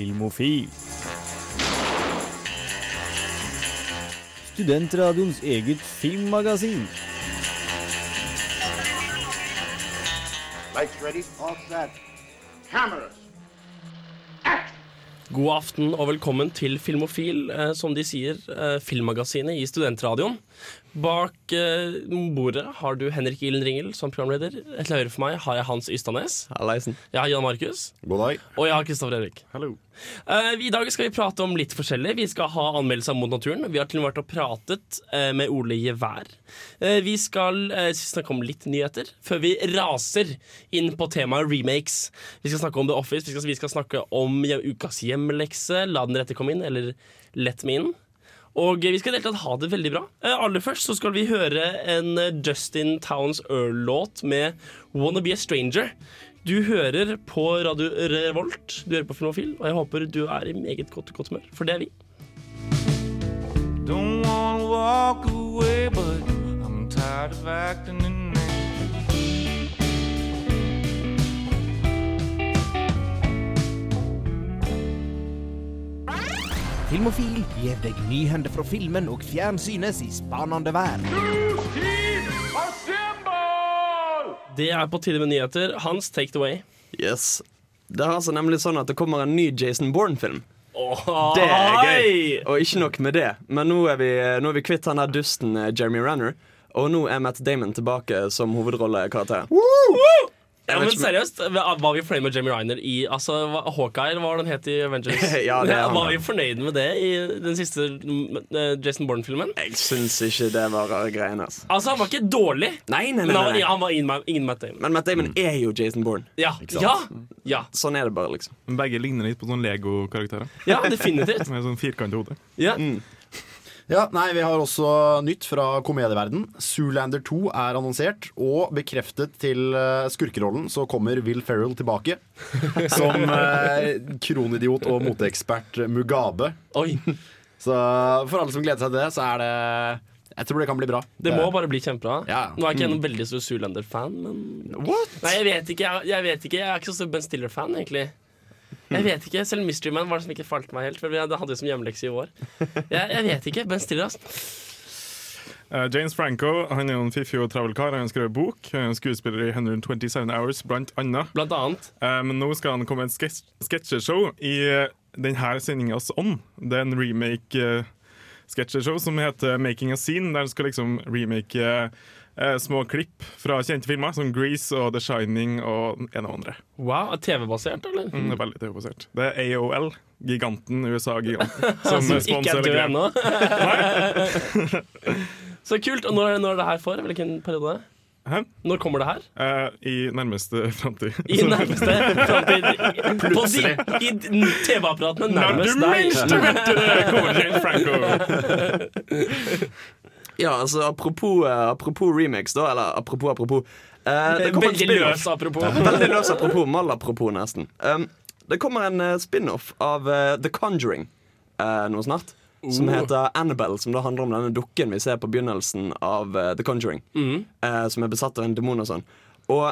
Filmofil. Studentradioens eget filmmagasin. Lights ready, all set. Cameras. God aften og velkommen til Filmofil, eh, som de sier, eh, filmmagasinet i Studentradioen. Bak eh, bordet har du Henrik Ilen Ringel som programleder. Til høyre for meg har jeg Hans Ystadnes. Halleisen. Jeg har Jan Markus. God dag. Og jeg har Kristoffer Erik. Hallo. Eh, I dag skal vi prate om litt forskjellig. Vi skal ha anmeldelser mot naturen. Vi har til og med vært og pratet eh, med Ole Gevær. Eh, vi skal eh, snakke om litt nyheter før vi raser inn på temaet remakes. Vi skal snakke om The Office, vi skal, vi skal snakke om ukas hjemmelekse, La den rette komme inn, eller Let me inn. Og vi skal deltatt ha det veldig bra. Eh, aller først så skal vi høre en eh, Justin Towns Earl-låt med Wanna Be A Stranger. Du hører på Radio Revolt, du hører på Filmofil, og jeg håper du er i meget godt, godt humør, for det er vi. Don't wanna walk away, but I'm tired of acting in Filmofil gir deg nyhender fra filmen og fjernsynets i spanende vær. Det er på tide med nyheter. Hans, take it away. Yes. Det er altså nemlig sånn at det kommer en ny Jason Bourne-film. Oh, Det er gøy. Og ikke nok med det, men nå er vi, nå er vi kvitt han der dusten eh, Jeremy Renner. Og nå er Matt Damon tilbake som hovedrollekarakter. Ja, men seriøst, var vi fornøyd med Jamie Reiner i altså, Hawkeye, eller hva var det het i Avengers? Ja, det er han. Var vi fornøyd med det i den siste mm, eh, Jason Bourne-filmen? Jeg syns ikke det var greiene. Altså. Altså, han var ikke dårlig, Nei, nei, men nei, han, nei. han var ingen, ingen Matt Damon. Men Matt Damon er jo Jason Bourne. Ja, ja, ja, Sånn er det bare, liksom. Begge ligner litt på sånne Lego-karakterer. ja, definitivt. Med sånn firkantet hode. Ja. Ja, nei, Vi har også nytt fra komedieverden. Zoolander 2 er annonsert, og bekreftet til eh, skurkerollen så kommer Will Ferrell tilbake. Som eh, kronidiot og moteekspert Mugabe. Oi, Så for alle som gleder seg til det, så er det Jeg tror det kan bli bra. det må bare bli kjempebra. Ja. Nå er jeg ikke jeg noen veldig stor Zoolander-fan, men What? Nei, jeg vet ikke. Jeg, jeg vet ikke, jeg er ikke så stor Ben Stiller-fan, egentlig. Jeg vet ikke, Selv Mystery Man var det som ikke falt meg helt. For det hadde vi det som hjemmelekse i år. Jeg, jeg vet ikke. Ben Stiller. Eh, James Franco han er jo en fiffig og travel kar. Han har skrevet bok. Han er skuespiller i 127 Hours, blant annet. Blant annet. Uh, men nå skal han komme med et sketsjeshow i uh, denne sendingas ånd. Det er en remake-sketsjeshow som heter Making a Scene, der han skal liksom remake eh, små klipp fra kjente filmer som Grease og The Shining og en og andre. Wow, TV-basert, eller? Mm, det er veldig TV-basert. Det er AOL, giganten, USA-giganten, som, Som ikke sponser er hele greia. ennå. Så kult. Og når, når er det her for? Hvilken periode? Hæ? Når kommer det her? Uh, I nærmeste framtid. I nærmeste framtid. Plutselig. I TV-apparatene nærmest du deg. vet du det! Kommer James Franco. Ja, altså apropos, eh, apropos remix, da. Eller apropos, apropos. Eh, det Veldig løs, apropos. Veldig løs apropos. Mal-apropos, nesten. Um, det kommer en uh, spin-off av uh, The Conjuring uh, nå snart. Som Oh. heter Annabelle, som da handler om denne dukken vi ser på begynnelsen av The Conjuring. Mm. som er besatt av en demon og sånn. Og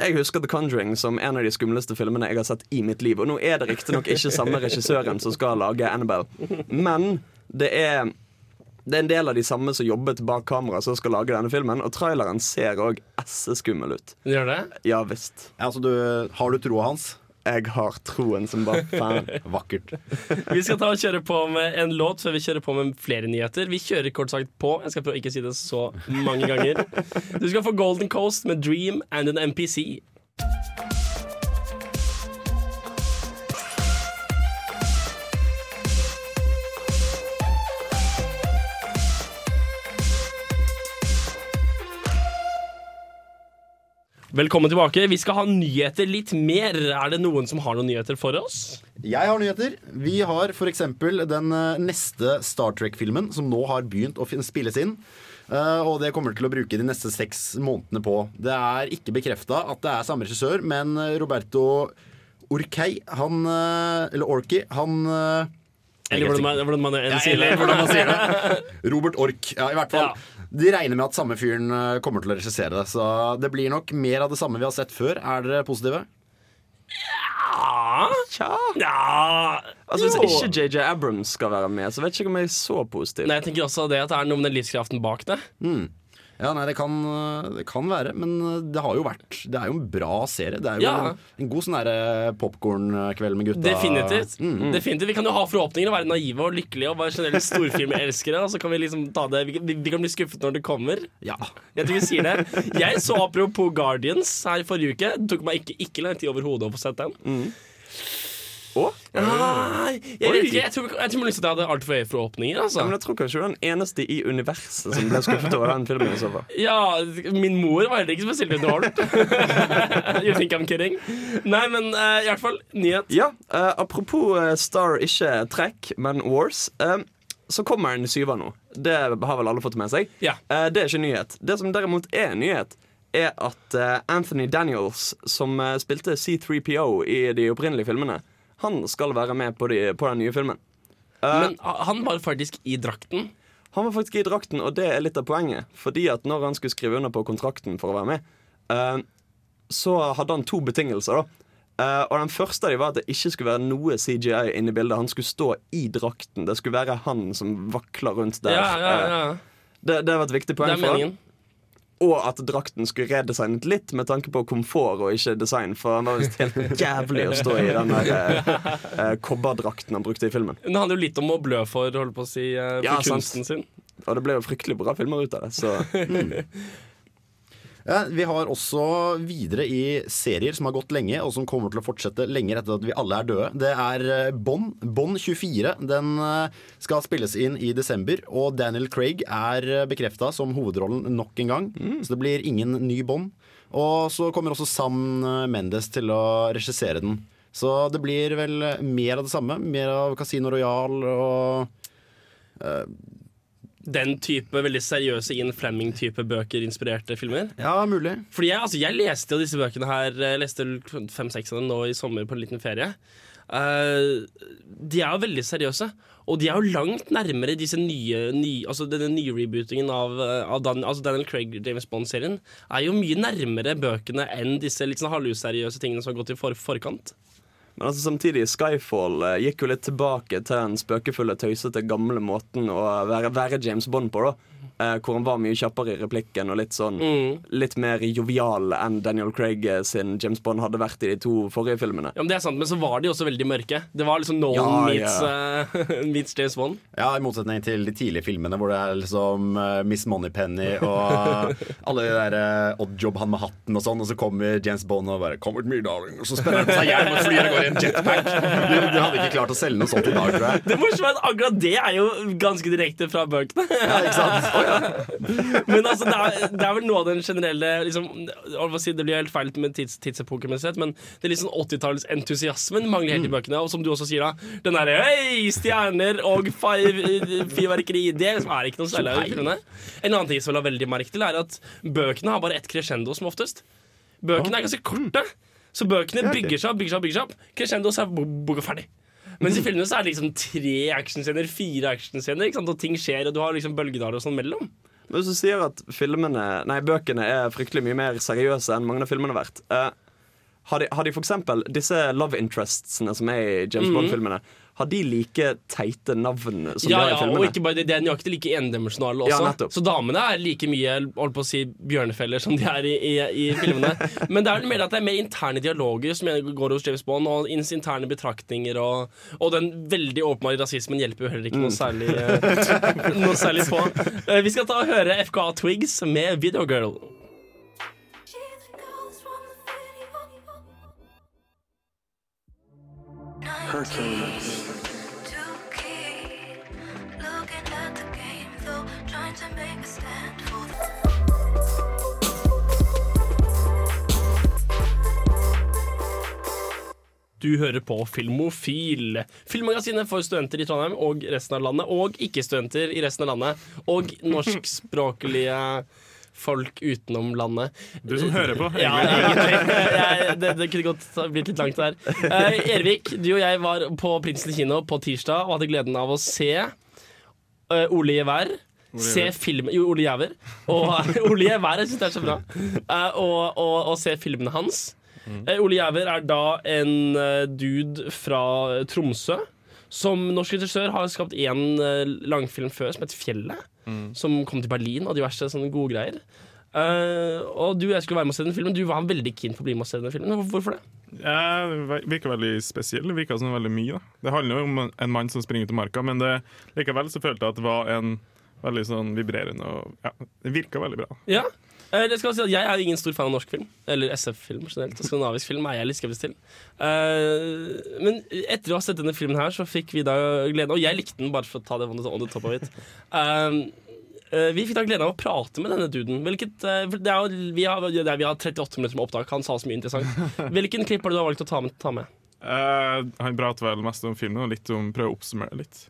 jeg husker The Conjuring som en av de skumleste filmene jeg har sett i mitt liv. Og nå er det riktignok ikke samme regissøren som skal lage Annabelle, men det er det er en del av de samme som jobbet bak kamera som skal lage denne filmen, og traileren ser òg esseskummel ut. Gjør det? Ja visst. Ja, altså, du, har du troa hans? Jeg har troen som bare fan. Vakkert. Vi skal ta og kjøre på med en låt før vi kjører på med flere nyheter. Vi kjører kort sagt på. Jeg skal prøve å ikke si det så mange ganger. Du skal få Golden Coast med Dream and an MPC. Velkommen tilbake. Vi skal ha nyheter litt mer. Er det noen som har noen nyheter for oss? Jeg har nyheter. Vi har f.eks. den eh, neste Star Trek-filmen som nå har begynt å spilles inn. Eh, og det kommer til å bruke de neste seks månedene på. Det er ikke bekrefta at det er samme regissør, men eh, Roberto Orkei, han Eller Orki, han Eller hvordan man, hvordan man Ja, eller hvordan man sier det. Robert Ork. Ja, i hvert fall. Ja. De regner med at samme fyren eh, kommer til å regissere det. Så det blir nok mer av det samme vi har sett før. Er dere positive? Ja, Tja Ja Altså Hvis jo. ikke JJ Abrams skal være med, så vet jeg ikke om jeg er så positiv. Nei, jeg tenker også det at det er noe med den livskraften bak det. Ja, nei, det kan, det kan være, men det har jo vært Det er jo en bra serie. Det er jo Ja. en, en god sånn popkornkveld med gutta. Definitivt. Mm. Definitivt. Vi kan jo ha forhåpninger og være naive og lykkelige og være generelt storfilmelskere. Og så kan vi liksom ta det vi, vi kan bli skuffet når det kommer. Ja. Jeg tror vi sier det. Jeg så apropos Guardians her i forrige uke. Det tok meg ikke, ikke lang tid overhodet å få sett den. Å? Nei, jeg vet ikke. Jeg tror, jeg tror liksom jeg hadde altfor høye forhåpninger. Ja, Altså. men jeg tror kanskje du er den eneste i universet som ble skuffet over den filmen. så far. Ja, min mor var heller ikke spesielt underholdt. you think I'm kidding? Nei, men uh, i hvert fall, nyhet. Ja, uh, Apropos uh, Star, ikke trekk, men Wars. eh, så kommer en syver nå. Det har vel alle fått med seg. Ja. Det er ikke nyhet. Det som derimot er nyhet, er at Anthony Daniels, som spilte C3PO i de opprinnelige filmene, han skal være med på, de, på den nye filmen. Uh, Men han var faktisk i drakten. Han var faktisk i drakten, og det er litt av poenget. Fordi at når han skulle skrive under på kontrakten for å være med, uh, så hadde han to betingelser. da Uh, og den første av dem var at det ikke skulle være noe CGI inne i bildet. Han skulle stå i drakten. Det skulle være han som vakler rundt der. Ja, ja, ja. Det, det var et viktig poeng for han. Og at drakten skulle redesignet litt med tanke på komfort og ikke design. For han var visst helt jævlig å stå i den der eh, eh, kobberdrakten han brukte i filmen. Men det handler jo litt om å blø for, holdt på å si, eh, for Ja, sant. kunsten sin. Og det ble jo fryktelig bra filmer ut av det. Så Ja, vi har også videre i serier som har gått lenge, og som kommer til å fortsette lenger etter at vi alle er døde. Det er eh, Bond. Bond 24. Den eh, skal spilles inn i desember, og Daniel Craig er bekrefta som hovedrollen nok en gang. Så det blir ingen ny Bond. Og så kommer også Sam Mendes til å regissere den. Så det blir vel mer av det samme. Mer av Casino Royal og Den type veldig seriøse Ian Fleming-type bøker inspirerte filmer. Ja, mulig. Fordi jeg, altså, jeg leste jo disse bøkene her Jeg leste fem-seks av dem nå i sommer på en liten ferie. Uh, de er jo veldig seriøse. Og de er jo langt nærmere disse nye, nye altså denne nye rebootingen av, eh, av Dan, altså Daniel Craig James Bond-serien. Er jo mye nærmere bøkene enn disse litt sånn halvuseriøse tingene som har gått i for, forkant. Men altså samtidig, Skyfall eh, gikk jo litt tilbake til den spøkefulle, tøysete, gamle måten å være, være James Bond på. da eh, Hvor han var mye kjappere i replikken og litt sånn Litt mer jovial enn Daniel Craig eh, sin James Bond hadde vært i de to forrige filmene. Ja, men det er sant, men så var de også veldig mørke. Det var liksom Nolan Ja, meets, eh, meets James Bond. Ja, I motsetning til de tidlige filmene hvor det er liksom uh, Miss Moneypenny og alle de der uh, oddjob, han med hatten og sånn, og så kommer James Bond og bare 'Come with me, darling', og så spenner han på seg hjelm og flyr og går i en jetpack. Du, du hadde ikke klart å selge noe sånt i dag, tror jeg. Det morsomme er at akkurat det er jo ganske direkte fra bøkene. Ja, ikke sant? Men altså, det er, det er vel noe av den generelle liksom, si, Det blir helt feil med tids, tidsepoken, men det er litt sånn 80-tallsentusiasmen mangler helt i bøkene. Og som du også sier, da, den derre hei, stjerner og fyrverkeri, det er ikke noe særlig av. En annen ting som jeg la veldig merke til, er at bøkene har bare ett crescendo som oftest. Bøkene er ganske korte. Så bøkene bygger seg opp, bygger seg opp, bygger seg opp. Crescendo, så er boka ferdig. Mens i filmene så er det liksom tre actionscener, fire actionscener, og ting skjer, og du har liksom bølgedaler og sånn mellom. Men hvis du sier at filmene, nei, bøkene er fryktelig mye mer seriøse enn mange av filmene har vært eh, har, de, har de eksempel disse love interestsene som er i James Bond-filmene, har de like teite navn som Ja, de har i filmene? ja, og ikke bare det, de er nøyaktig like endimensjonale Ja, også. nettopp. så damene er like mye holdt på å si, bjørnefeller som de er i, i, i filmene. Men det er vel mer at det er mer interne dialoger som går hos James Bond, og ins- interne betraktninger, og, og den veldig åpenbare rasismen hjelper jo heller ikke Mm. noe særlig, eh, noe særlig på. Eh, Vi skal ta og høre FKA Twigs med Videogirl. Du hører på Filmofil. Filmmagasinet for studenter i Trondheim og resten av landet, og ikke-studenter i resten av landet. Og norskspråklige folk utenom landet. Du som hører på. Ja. Jeg, det, det kunne godt blitt litt langt der. Eh, Ervik, du og jeg var på Prinsen kino på tirsdag og hadde gleden av å se eh, Ole Gevær. Se film Jo, Ole Jæver. Og Ole Gevær, jeg syns det er så bra. Eh, og, og, og se filmene hans. Eh, Ole Jæver er da en eh, dude fra Tromsø. Som norsk regissør har skapt én eh, langfilm før som heter Fjellet. Som kom til Berlin og diverse sånne gode greier. Uh, og du jeg skulle være med og se den filmen. Du var veldig keen på å bli med og se den filmen. Hvorfor det? Ja, det virker veldig spesiell. Det virker som veldig mye. Da. Det handler jo om en mann som springer ut i marka, men det, likevel så følte jeg at det var en veldig sånn vibrerende og ja, Det virka veldig bra. Ja. Eh, det skal si at Jeg er jo ingen stor fan av norsk film, eller SF-film generelt. og Skandinavisk film er jeg litt skeptisk til. Eh, men etter å ha sett denne filmen her, så fikk vi da gleden Og jeg likte den, bare for å ta det on the, top of it. Eh, eh, vi fikk da gleden av å prate med denne duden. Hvilket, for det er vi, har, det er, vi har 38 minutter med opptak. Han sa så mye interessant. Hvilken klipp har du da valgt å ta med? Ta med? Uh, han prater vel mest om filmen og litt om prøve å oppsummere litt.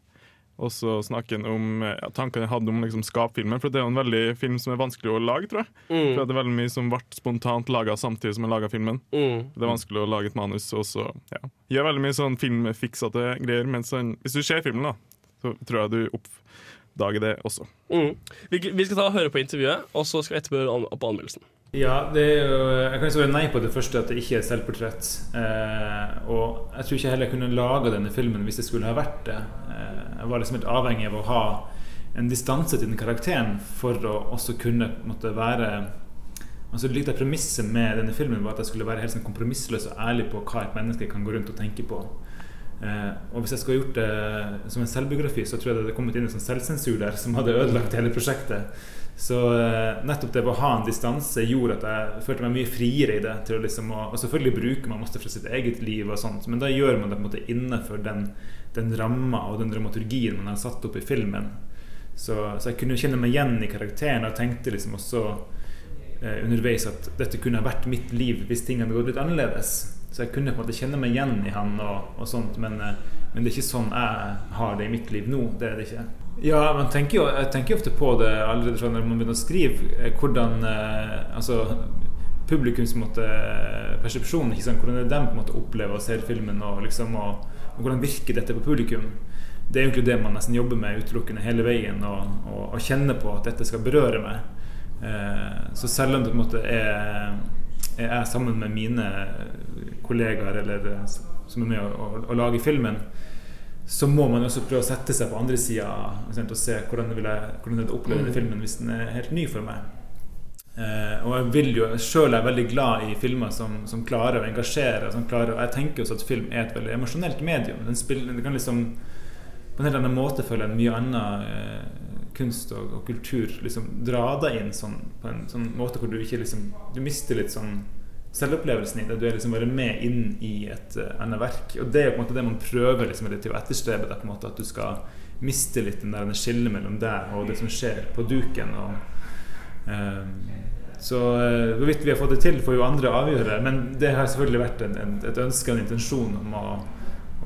Og så snakker han om eh, ja, tankene jeg hadde om liksom, skapfilmen. For det er jo en veldig film som er vanskelig å lage, tror jeg. For det er veldig mye som ble spontant laga samtidig som jeg laga filmen. Mm. Det er vanskelig å lage et manus og så ja. gjør veldig mye sånn filmfiksete greier. Men han, hvis du ser filmen, da, så tror jeg du oppdager det også. Mm. Vi, vi skal ta og høre på intervjuet, og så skal vi etterpå høre an- opp anmeldelsen. Ja, det er jo, jeg kan svare nei på det første, at det ikke er et selvportrett. Eh, og jeg tror ikke heller jeg kunne laga denne filmen hvis det skulle ha vært det. Eh, jeg var liksom helt avhengig av å ha en distanse til den karakteren for å også kunne måtte være Altså Litt av premisset med denne filmen var at jeg skulle være helt sånn kompromissløs og ærlig på hva et menneske kan gå rundt og tenke på. Eh, og hvis jeg skulle gjort det som en selvbiografi, så tror jeg det hadde kommet inn en sånn selvsensur der som hadde ødelagt hele prosjektet. Så eh, nettopp det å ha en distanse gjorde at jeg følte meg mye friere i det. Liksom, å- og selvfølgelig bruker man masse fra sitt eget liv, og sånt men da gjør man det på en måte innenfor den, den ramma og den dramaturgien man har satt opp i filmen. Så, så jeg kunne kjenne meg igjen i karakteren og tenkte liksom også eh, underveis at dette kunne ha vært mitt liv hvis ting hadde gått litt annerledes. Så jeg kunne på en måte kjenne meg igjen i han og, og sånt, men, eh, men det er ikke sånn jeg har det i mitt liv nå. Det er det ikke. Ja, man tenker jo, jeg tenker jo ofte på det allerede fra når man begynner å skrive, eh, hvordan eh, altså, publikums måte, persepsjon, ikke sant? hvordan det er dem på en måte opplever og ser filmen, og, liksom, og, og hvordan virker dette på publikum. Det er egentlig det man nesten jobber med utelukkende hele veien, og, og, og kjenne på at dette skal berøre meg. Eh, så selv om det på en måte er, er jeg sammen med mine kollegaer eller eh, som er med å, å, å lage filmen, så må man også prøve å sette seg på andre sida og se hvordan jeg vil jeg, hvordan jeg opplever denne filmen hvis den er helt ny for meg. Eh, og jeg vil jo sjøl er veldig glad i filmer som, som klarer å engasjere. Som klarer, jeg tenker også at film er et veldig emosjonelt medium. Den, spiller, den kan liksom på en helt annen måte føle en mye annen eh, kunst og, og kultur liksom dra deg inn sånn, på en sånn måte hvor du ikke liksom Du mister litt sånn selvopplevelsen i det. Du er liksom bare med inn i et uh, annet verk. Og det er på en måte det man prøver liksom, til å etterstrebe. Det, på en måte, at du skal miste litt den der skillet mellom deg og det som skjer på duken. Og, uh, så uh, hvorvidt vi har fått det til, får jo andre avgjøre. Men det har selvfølgelig vært en, en, et ønske og en intensjon om, å,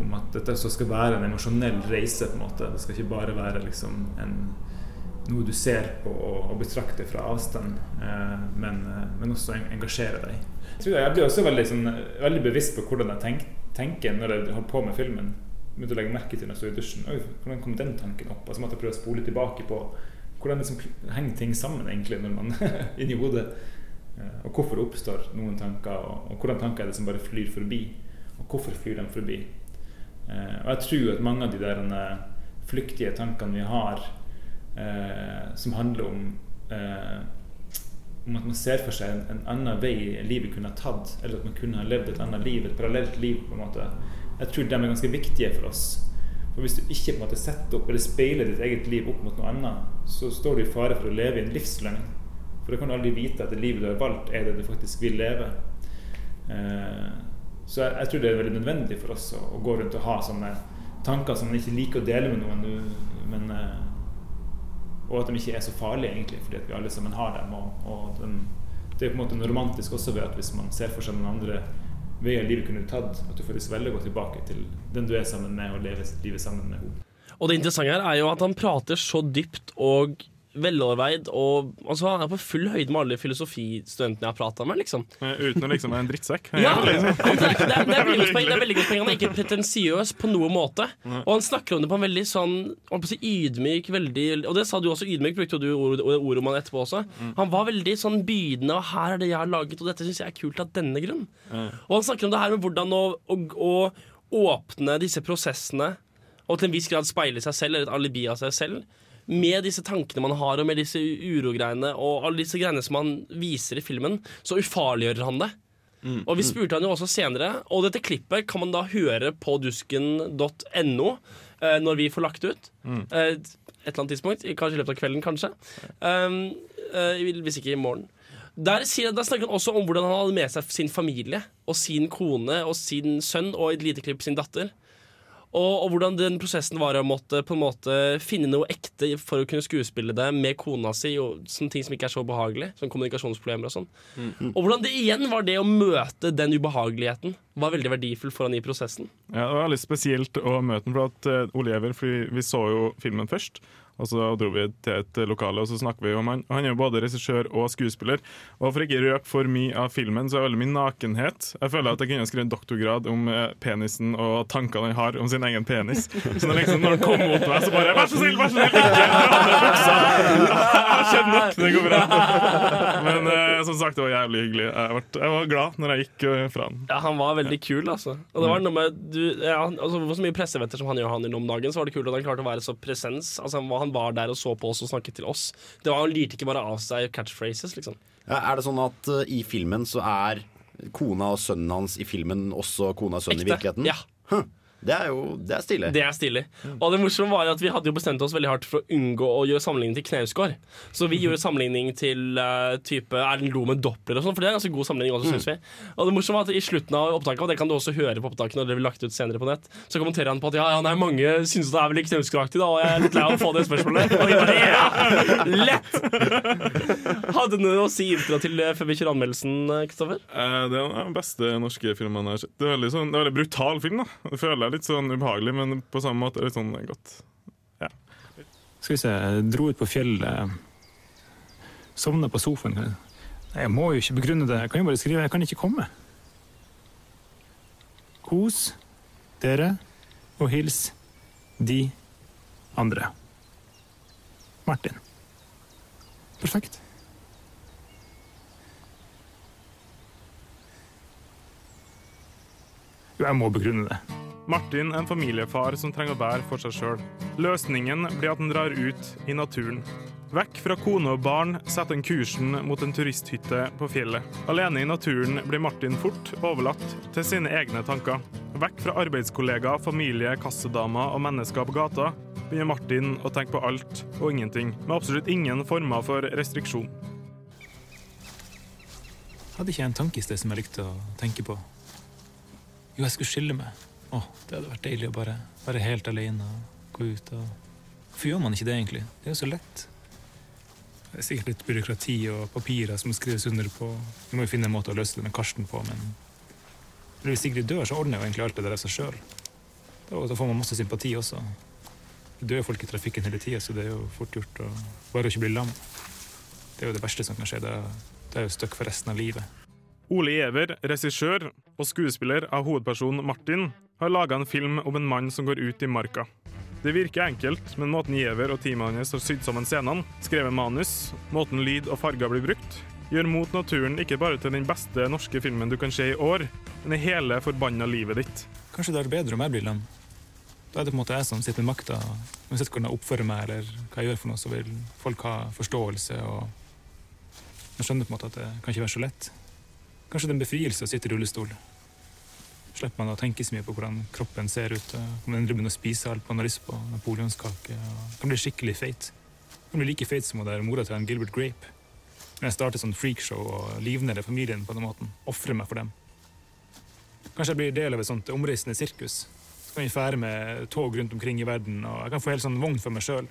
om at dette også skal være en emosjonell reise. på en måte Det skal ikke bare være liksom en noe du ser på og, og betrakter fra avstand, eh, men, eh, men også engasjere deg. Jeg, blir også veldig, sånn, veldig bevisst på hvordan jeg tenk, tenker når jeg holder på med filmen. Begynte å legge merke til når jeg står i dusjen. Oi, hvordan kom den tanken opp? Altså måtte prøve å spole tilbake på hvordan liksom henger ting sammen egentlig når man inni hodet. Eh, Og hvorfor oppstår noen tanker, og, og hvordan tanker er det som bare flyr forbi? Og hvorfor flyr de forbi? Eh, og jeg tror at mange av de der eh, flyktige tankene vi har, som handler om om at man ser for seg en, en annen vei livet kunne ha tatt, eller at man kunne ha levd et annet liv, et parallelt liv. på en måte. Jeg tror de er ganske viktige for oss. For Hvis du ikke på en måte setter opp eller speiler ditt eget liv opp mot noe annet, så står du i fare for å leve i en livsløgn. For da kan du aldri vite at det livet du har valgt, er det du faktisk vil leve. Eh, så jeg, jeg tror det er veldig nødvendig for oss å, å gå rundt og ha sånne tanker som man ikke liker å dele med noen, men eh, og at de ikke er så farlige, egentlig, fordi at vi alle sammen har dem. Og, og den, det er på en måte noe romantisk også ved at hvis man ser for seg noen andre veier livet kunne tatt, at du faktisk velger å gå tilbake til den du er sammen med, og leve livet sammen med henne. Og det interessante her er jo at han prater så dypt og veloverveid og altså, Han er på full høyde med alle filosofistudentene jeg har prata med. liksom Eh, Uten å liksom være en drittsekk. Ja, det, liksom- er, det, er, det, er veldig poeng. det er veldig godt poeng Han er ikke pretensiøs på noen måte. Og han snakker om det på en veldig sånn si, ydmyk veldig, Og det sa du også, ydmyk brukte du ordet ord om han etterpå også. Han var veldig sånn bydende, og her er det jeg har laget, og dette syns jeg er kult av denne grunn. Og han snakker om det her med hvordan å, å, å åpne disse prosessene og til en viss grad speile seg selv, eller et alibi av seg selv. Med disse tankene man har, og med disse urogreiene og alle disse greiene som han viser i filmen, så ufarliggjør han det. Og vi spurte han jo også senere, og dette klippet kan man da høre på dusken.no eh, når vi får lagt ut. Eh, et eller annet tidspunkt, kanskje i løpet av kvelden, kanskje. Um, eh, hvis ikke i morgen. Der, der snakker han også om hvordan han hadde med seg sin familie og sin kone og sin sønn og i et lite klipp sin datter. Og, og hvordan den prosessen var å måtte på en måte finne noe ekte for å kunne skuespille det med kona si, og sånne ting som ikke er så behagelig, som kommunikasjonsproblemer og sånn. Og hvordan det igjen var det å møte den ubehageligheten, var veldig verdifull for han i prosessen. Ja, det var litt spesielt å møte ham, for at uh, Oliver, fordi Vi så jo filmen først. Og så dro vi til et lokale og så snakker vi om han. Og han er jo både regissør og skuespiller. Og for ikke røpe for mye av filmen, så er det veldig mye nakenhet. Jeg føler at jeg kunne skrevet doktorgrad om eh, penisen og tankene han har om sin egen penis. Så når, liksom, når han kom mot meg, så bare Vær så snill, vær så snill! Ikke dra ned buksa! Jeg har skjønt nok, det går bra. Men eh, som sagt, det var jævlig hyggelig. Jeg, ble, jeg var glad når jeg gikk eh, fra han. Ja, Han var veldig kul, altså. Og det var noe med du, ja, altså, så mye pressevetter som han gjør han innom dagen, så var det kult at han klarte å være så presens. Altså, han, var, han var der og så på oss og snakket til oss. Det var, Han lirte ikke bare av seg catchphrases, liksom. Ja, er det sånn at uh, i filmen så er kona og sønnen hans i filmen også kona og sønnen i virkeligheten? Ja. Huh. Det er jo det er stilig. Det er stilig. Og det morsomme var at vi hadde jo bestemt oss veldig hardt for å unngå å gjøre sammenligning til Knausgård. Så vi gjorde sammenligning til uh, type Erlend Loe med Doppler og sånn, for det er en ganske god sammenligning også, synes vi. Og det morsomme var at i slutten av opptaket, og det kan du også høre på opptaket når det blir lagt ut senere på nett, så kommenterer han på at ja, ja, nei, mange syns det er veldig Knausgårdaktig, da, og jeg er litt lei av å få det spørsmålet. Og vi bare ja! Lett! Hadde du noe å si i til eh, før vi kjører anmeldelsen, eh, Kristoffer? Eh, Det er den beste norske filmen jeg har sett. Det er veldig, sånn, det er veldig brutal film. da Det føler jeg litt sånn ubehagelig, men på samme måte litt sånn godt. Ja. Skal vi se, jeg dro ut på fjellet. Sovna på sofaen. Jeg må jo ikke begrunne det. Jeg kan jo bare skrive 'jeg kan ikke komme'. Kos dere og hils de andre. Martin. Perfekt. Jo, jeg må begrunne det. Martin en familiefar som trenger å bære for seg sjøl. Løsningen blir at han drar ut i naturen. Vekk fra kone og barn setter han kursen mot en turisthytte på fjellet. Alene i naturen blir Martin fort overlatt til sine egne tanker. Vekk fra arbeidskollegaer, familie, kassedamer og mennesker på gata begynner Martin å tenke på alt og ingenting, med absolutt ingen former for restriksjon. Hadde ikke jeg en tanke i sted som jeg likte å tenke på? Jo, jeg skulle skille meg. Å, det hadde vært deilig å bare være helt alene og gå ut og Hvorfor gjør man ikke det, egentlig? Det er jo så lett. Det er sikkert litt byråkrati og papirer som skrives under på. Vi må jo finne en måte å løse det med Karsten på, men hvis Sigrid dør, så ordner jo egentlig alt det der seg sjøl. Da får man masse sympati også. Det dør folk i trafikken hele tida, så det er jo fort gjort å bare ikke bli lam. Det er jo det verste som kan skje. Det er, det er jo støkk for resten av livet. Ole Giæver, regissør og skuespiller av hovedpersonen Martin, har laga en film om en mann som går ut i marka. Det virker enkelt, men måten Giæver og teamet hans har sydd sammen scenene, skrevet manus, måten lyd og farger blir brukt, gjør Mot naturen ikke bare til den beste norske filmen du kan se i år, men i hele forbanna livet ditt. Kanskje det er bedre om jeg blir lam. Da er det på en måte jeg som sitter med makta. Uansett hvordan jeg oppfører meg eller hva jeg gjør, for noe, så vil folk ha forståelse. og Jeg skjønner på en måte at det kan ikke være så lett. Kanskje det er en befrielse å sitte i rullestol. Slipper man å tenke så mye på hvordan kroppen ser ut. og den man endelig begynne å spise alt man har lyst på. Napoleonskake. Kan bli skikkelig feit. Kan bli like feit som hun der mora til en Gilbert Grape. Når jeg starter sånn freakshow og livnærer familien på den måten. Ofrer meg for dem. Kanskje jeg blir del av et sånt omreisende sirkus. Så kan vi fære med tog rundt omkring i verden, og jeg kan få helt sånn vogn for meg sjøl.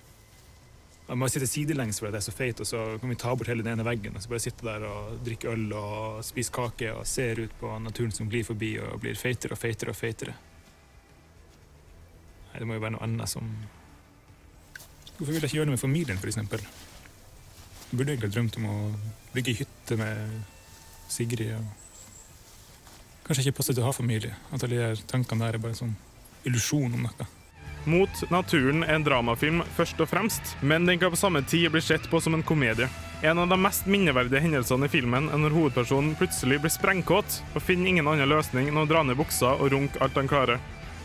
Jeg må sitte sidelengs fordi det er så feit, og så kan vi ta bort hele den ene veggen. Og så bare sitte der og drikke øl og spise kake og ser ut på naturen som glir forbi og blir feitere og feitere og feitere. Nei, det må jo være noe annet som Hvorfor vil jeg ikke gjøre det med familien, for eksempel? burde egentlig ha drømt om å bygge hytte med Sigrid. og Kanskje ikke passer til å ha familie. At alle de tankene der er bare en sånn illusjon om noe. Mot naturen er en dramafilm først og fremst, men den kan på samme tid bli sett på som en komedie. En av de mest minneverdige hendelsene i filmen er når hovedpersonen plutselig blir sprengkåt og finner ingen annen løsning enn å dra ned buksa og runke alt han klarer.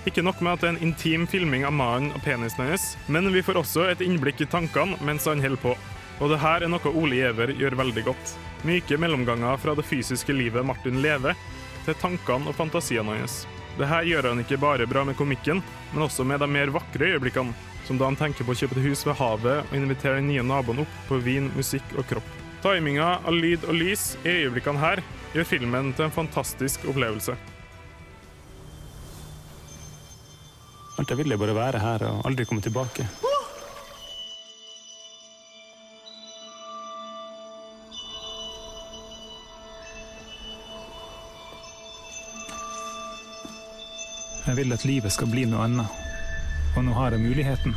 Ikke nok med at det er en intim filming av mannen og penisen hans, men vi får også et innblikk i tankene mens han holder på. Og det her er noe Ole Giæver gjør veldig godt. Myke mellomganger fra det fysiske livet Martin lever, til tankene og fantasiene hans. Det her gjør han ikke bare bra med komikken, men også med de mer vakre øyeblikkene, som da han tenker på å kjøpe et hus ved havet og invitere den nye naboen opp på vin, musikk og kropp. Timinga av lyd og lys i øyeblikkene her gjør filmen til en fantastisk opplevelse. Alt jeg ville bare være her og aldri komme tilbake. Jeg vil at livet skal bli noe annet, og nå har jeg muligheten.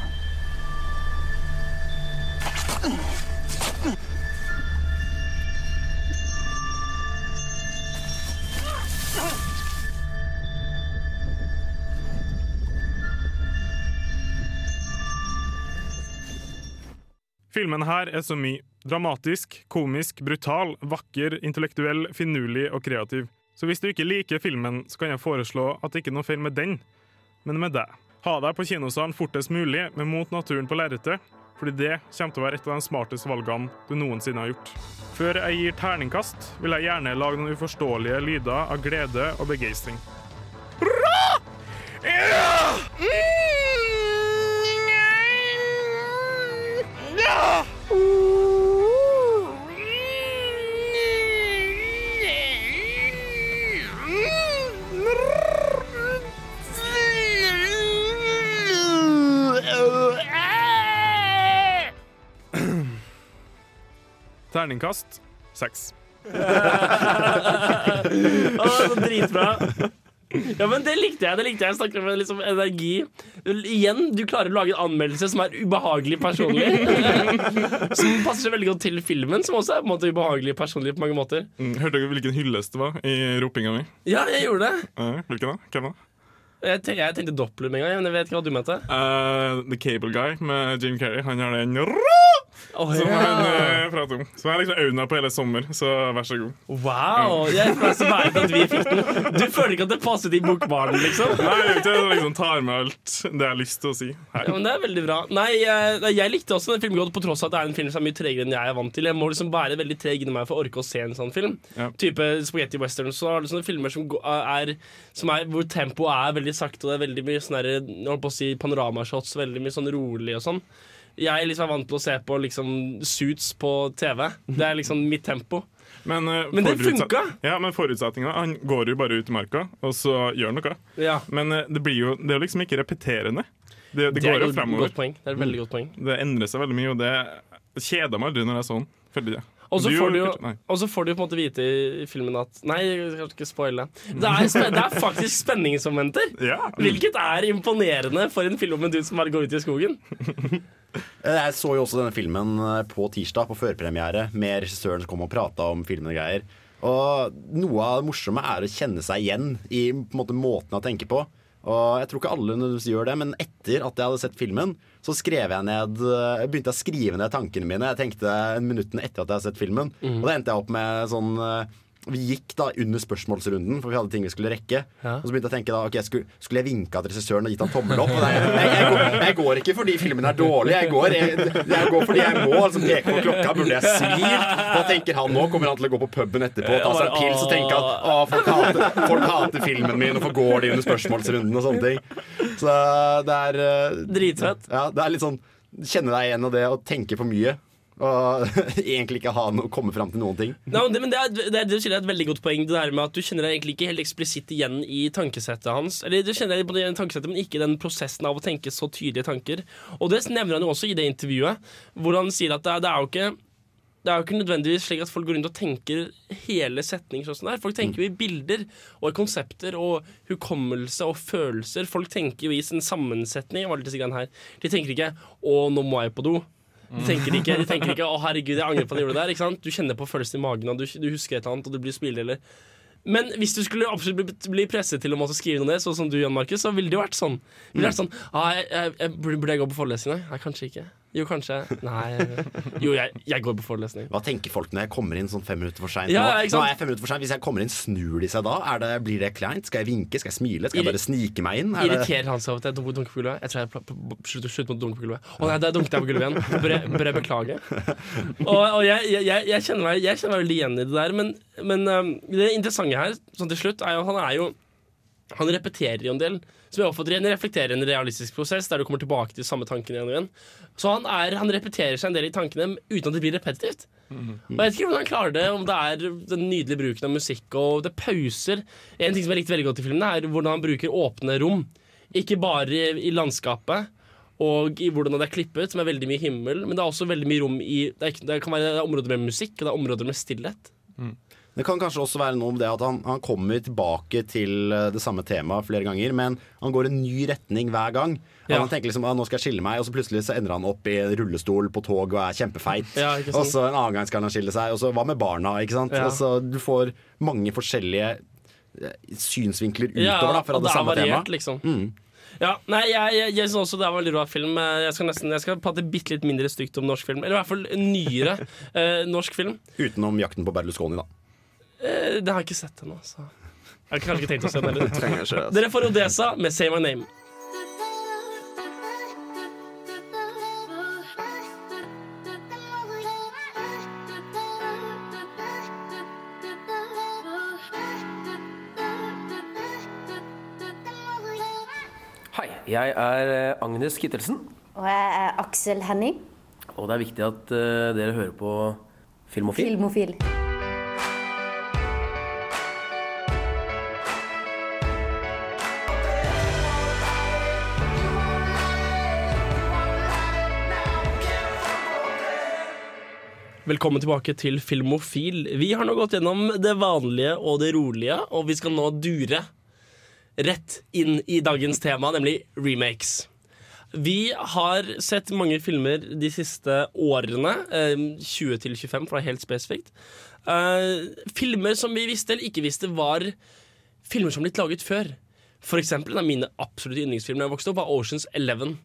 Filmen her er så mye. Dramatisk, komisk, brutal, vakker, intellektuell, finurlig og kreativ. Så hvis du ikke liker filmen, så kan jeg foreslå at det ikke er noe feil med den, men med deg. Ha deg på kinosalen fortest mulig men Mot naturen på lerretet, fordi det kommer til å være et av de smarteste valgene du noensinne har gjort. Før jeg gir terningkast, vil jeg gjerne lage noen uforståelige lyder av glede og begeistring. Terningkast seks. Å, så dritbra. Ja, men Det likte jeg. det likte Jeg Jeg snakker om liksom energi. Igjen, du klarer å lage en anmeldelse som er ubehagelig personlig. som passer seg veldig godt til filmen, som også er på en måte ubehagelig personlig på mange måter. Mm, Hørte dere hvilken hyllest det var i ropinga mi? Ja, jeg gjorde det. Eh, hvilken da? Hvem da? Jeg, ten jeg tenkte Doppler med en gang, men jeg vet ikke hva du mente. Uh, The Cable Guy med Jim Carrey. Han har den Oh, som han eh, prater om. Så jeg har liksom øvna på hele sommer, så vær så god. Wow! Jeg er så verdt at vi fikk den. Du føler ikke at det passet i bokbaren, liksom? Nei, jeg, vet jeg liksom tar med alt det jeg har lyst til å si. Her. Ja, men Det er veldig bra. Nei, jeg, jeg likte også den filmen godt, på tross av at det er en film som er mye tregere enn jeg er vant til. Jeg må liksom være veldig treg inni meg for å orke å se en sånn film. Ja. Type spaghetti western. Så har du sånne filmer som, er, som er, hvor tempoet er veldig sakte, og det er veldig mye sånne jeg holdt på å si panoramashots, veldig mye sånn rolig og sånn. Jeg liksom er vant til å se på liksom Suits på TV. Det er liksom mitt tempo. Men, uh, Men det funka! Ja, men forutsetninga Han går jo bare ut i marka, og så gjør han noe. Ja, Men uh, det blir jo Det er jo liksom ikke repeterende. Det, det, det går jo fremover. Det er et veldig godt poeng. Det endrer seg veldig mye, og det kjeder meg aldri når jeg er sånn. Føler jeg. Og så får du jo får du på en måte vite i filmen at Nei, jeg skal ikke spoile. Det er, det er faktisk spenningsmomenter. Ja. Hvilket er imponerende for en film om en dude som bare går ut i skogen. Jeg så jo også denne filmen eh, på tirsdag, på førpremiere, med regissøren som kom og prata om filmen og greier. Og noe av det morsomme er å kjenne seg igjen i på en måte, måten å tenke på. Og jeg tror ikke alle nødvendigvis gjør det, men etter at jeg hadde sett filmen, så skrev jeg ned Jeg begynte jeg å skrive ned tankene mine. Jeg tenkte minuttene etter at jeg hadde sett filmen. Og da endte jeg opp med sånn eh, vi gikk da under spørsmålsrunden, for vi hadde ting vi skulle rekke. Ja. Og så begynte jeg å tenke da, ok, skulle, skulle jeg vinka til regissøren og gitt han tommel opp? Nei, jeg, jeg, går, jeg går ikke fordi filmen er dårlig, jeg går, jeg, jeg går fordi jeg må. Altså peke på klokka, burde jeg smilt? Hva tenker han nå? Kommer han til å gå på puben etterpå og ta seg en pils og tenke at å, folk hater, folk hater filmen min, og hvorfor går de under spørsmålsrunden og sånne ting. Så det er eh, Dritfett. ja, det er litt sånn Kjenne deg igjen av det og tenke for mye. Og egentlig ikke ha noe, komme fram til noen ting. Nei, men det, men det, er, det, er, det skiller et veldig godt poeng. Det der med at Du kjenner deg egentlig ikke helt eksplisitt igjen i tankesettet hans. Eller du kjenner deg igjen i tankesettet, men ikke den prosessen av å tenke så tydelige tanker. Og det nevner han jo også i det intervjuet, hvor han sier at det, er- det er jo ikke det er jo ikke nødvendigvis slik at folk går rundt og tenker hele setninger. sånn der. er. Folk tenker jo i bilder og i konsepter og hukommelse og følelser. Folk tenker jo i sin sammensetning. Jeg var disse her. De tenker ikke 'Å, nå må jeg på do'. De tenker ikke, de tenker ikke 'Å, herregud, jeg angrer på at jeg gjorde det der'. Ikke sant? Du kjenner på følelsen i magen, og du, du husker et eller annet, og du blir spilldeler. Men hvis du skulle absolutt bli, presset til å måtte skrive noe ned, sånn som du, Jan Markus, så ville det jo vært sånn. Det ville vært sånn ah, jeg, jeg, jeg, burde jeg gå på forelesning? Nei, kanskje ikke. Jo, kanskje. Nei. Jo, jeg, jeg går på forelesning. Hva tenker folk når jeg kommer inn sånn fem minutter for seint? Ja, nå? nå er jeg fem minutter for sent. Hvis jeg kommer inn, snur de seg da? Er det, blir det kleint? Skal jeg vinke? Skal jeg smile? Skal jeg bare snike meg inn? Er det... Irriterer han seg over at jeg dunker på gulvet? Jeg tror jeg slutter slutt med å dunke på gulvet. Å nei, der dunket jeg på gulvet igjen. Bør jeg, bør jeg beklage? Og, og jeg, jeg, jeg, kjenner meg, jeg kjenner meg veldig igjen i det der, men, men um, det interessante her, sånn til slutt, er jo han er jo han repeterer jo en del. Som jeg oppfatter igjen reflekterer en realistisk prosess der du kommer tilbake til samme tanken igjen og igjen. Så han, er, han repeterer seg en del i tankene uten at det blir repetitivt. Og Jeg vet ikke hvordan han klarer det, om det er den nydelige bruken av musikk og det pauser. En ting som jeg likte veldig godt i filmen, er hvordan han bruker åpne rom. Ikke bare i, i landskapet og i hvordan det er klippet, som er veldig mye himmel, men det er også veldig mye rom i Det, er, det kan være områder med musikk, og det er områder med stillhet. Det kan kanskje også være noe om det at han, han kommer tilbake til eh, det samme temaet flere ganger, men han går en ny retning hver gang. Ja. Han tenker liksom at nå skal jeg skille meg, og så plutselig så ender han opp i rullestol på tog og er kjempefeit. Ja, og så en annen gang skal han skille seg, og så hva med barna? ikke sant? Ja. Så Du får mange forskjellige eh, synsvinkler utover da, fra det, det samme variert, temaet. liksom. Ja, nei, jeg, jeg, jeg synes også det er veldig bra film. Eh, Jeg skal nesten Jeg skal prate bitte litt mindre stygt om norsk film. Eller i hvert fall nyere eh, norsk film. Utenom 'Jakten på Berlusconi', da. Eh, det har jeg ikke sett ennå, så jeg har kanskje ikke tenkt å se den heller. Altså. Dere får Odesa med 'Say My Name'. Hei, jeg er eh, Agnes Kittelsen, Og jeg er Aksel Henning, og det er viktig at eh, dere hører på Filmofil. filmofil. Velkommen tilbake til Filmofil. Vi har nå gått gjennom det vanlige og det rolige, og vi skal nå dure rett inn i dagens tema, nemlig remakes. Vi har sett mange filmer de siste årene, eh, 20 til 25 for å være helt spesifikt. Eh, filmer som vi visste eller ikke visste var filmer som ble laget før. For eksempel, en av mine absolutte yndlingsfilmer da jeg vokste opp, var Oceans Eleven.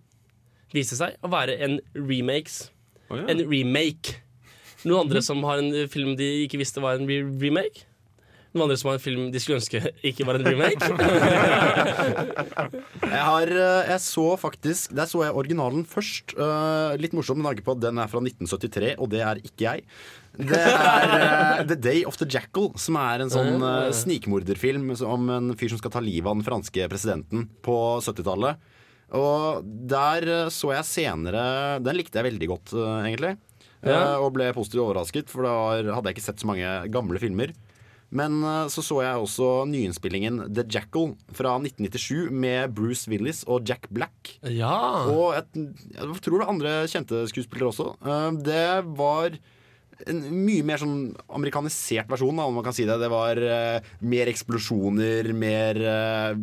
Viste seg å være en remakes. Oh, ja. En remake. Noen andre som har en film de ikke visste var en re remake? Noen andre som har en film de skulle ønske ikke var en remake? Jeg, har, eh, jeg så faktisk Der så jeg originalen først. Eh, litt morsom med tanke på at den er fra 1973, og det er ikke jeg. Det er uh, The Day of the Jackal, som er en sånn uh, snikmorderfilm om en fyr som skal ta livet av den franske presidenten på 70-tallet. Og der uh, så jeg senere Den likte jeg veldig godt, egentlig. Eh, Ja. og ble positivt overrasket, for da hadde jeg ikke sett så mange gamle filmer. Men eh, så så jeg også nyinnspillingen The Jackal fra 1997 med Bruce Willis og Jack Black. ja. Og et, jeg tror det var andre kjente skuespillere også. Eh, Det var en mye mer sånn amerikanisert versjon, da, om man kan si det. Det var uh, mer eksplosjoner, mer uh,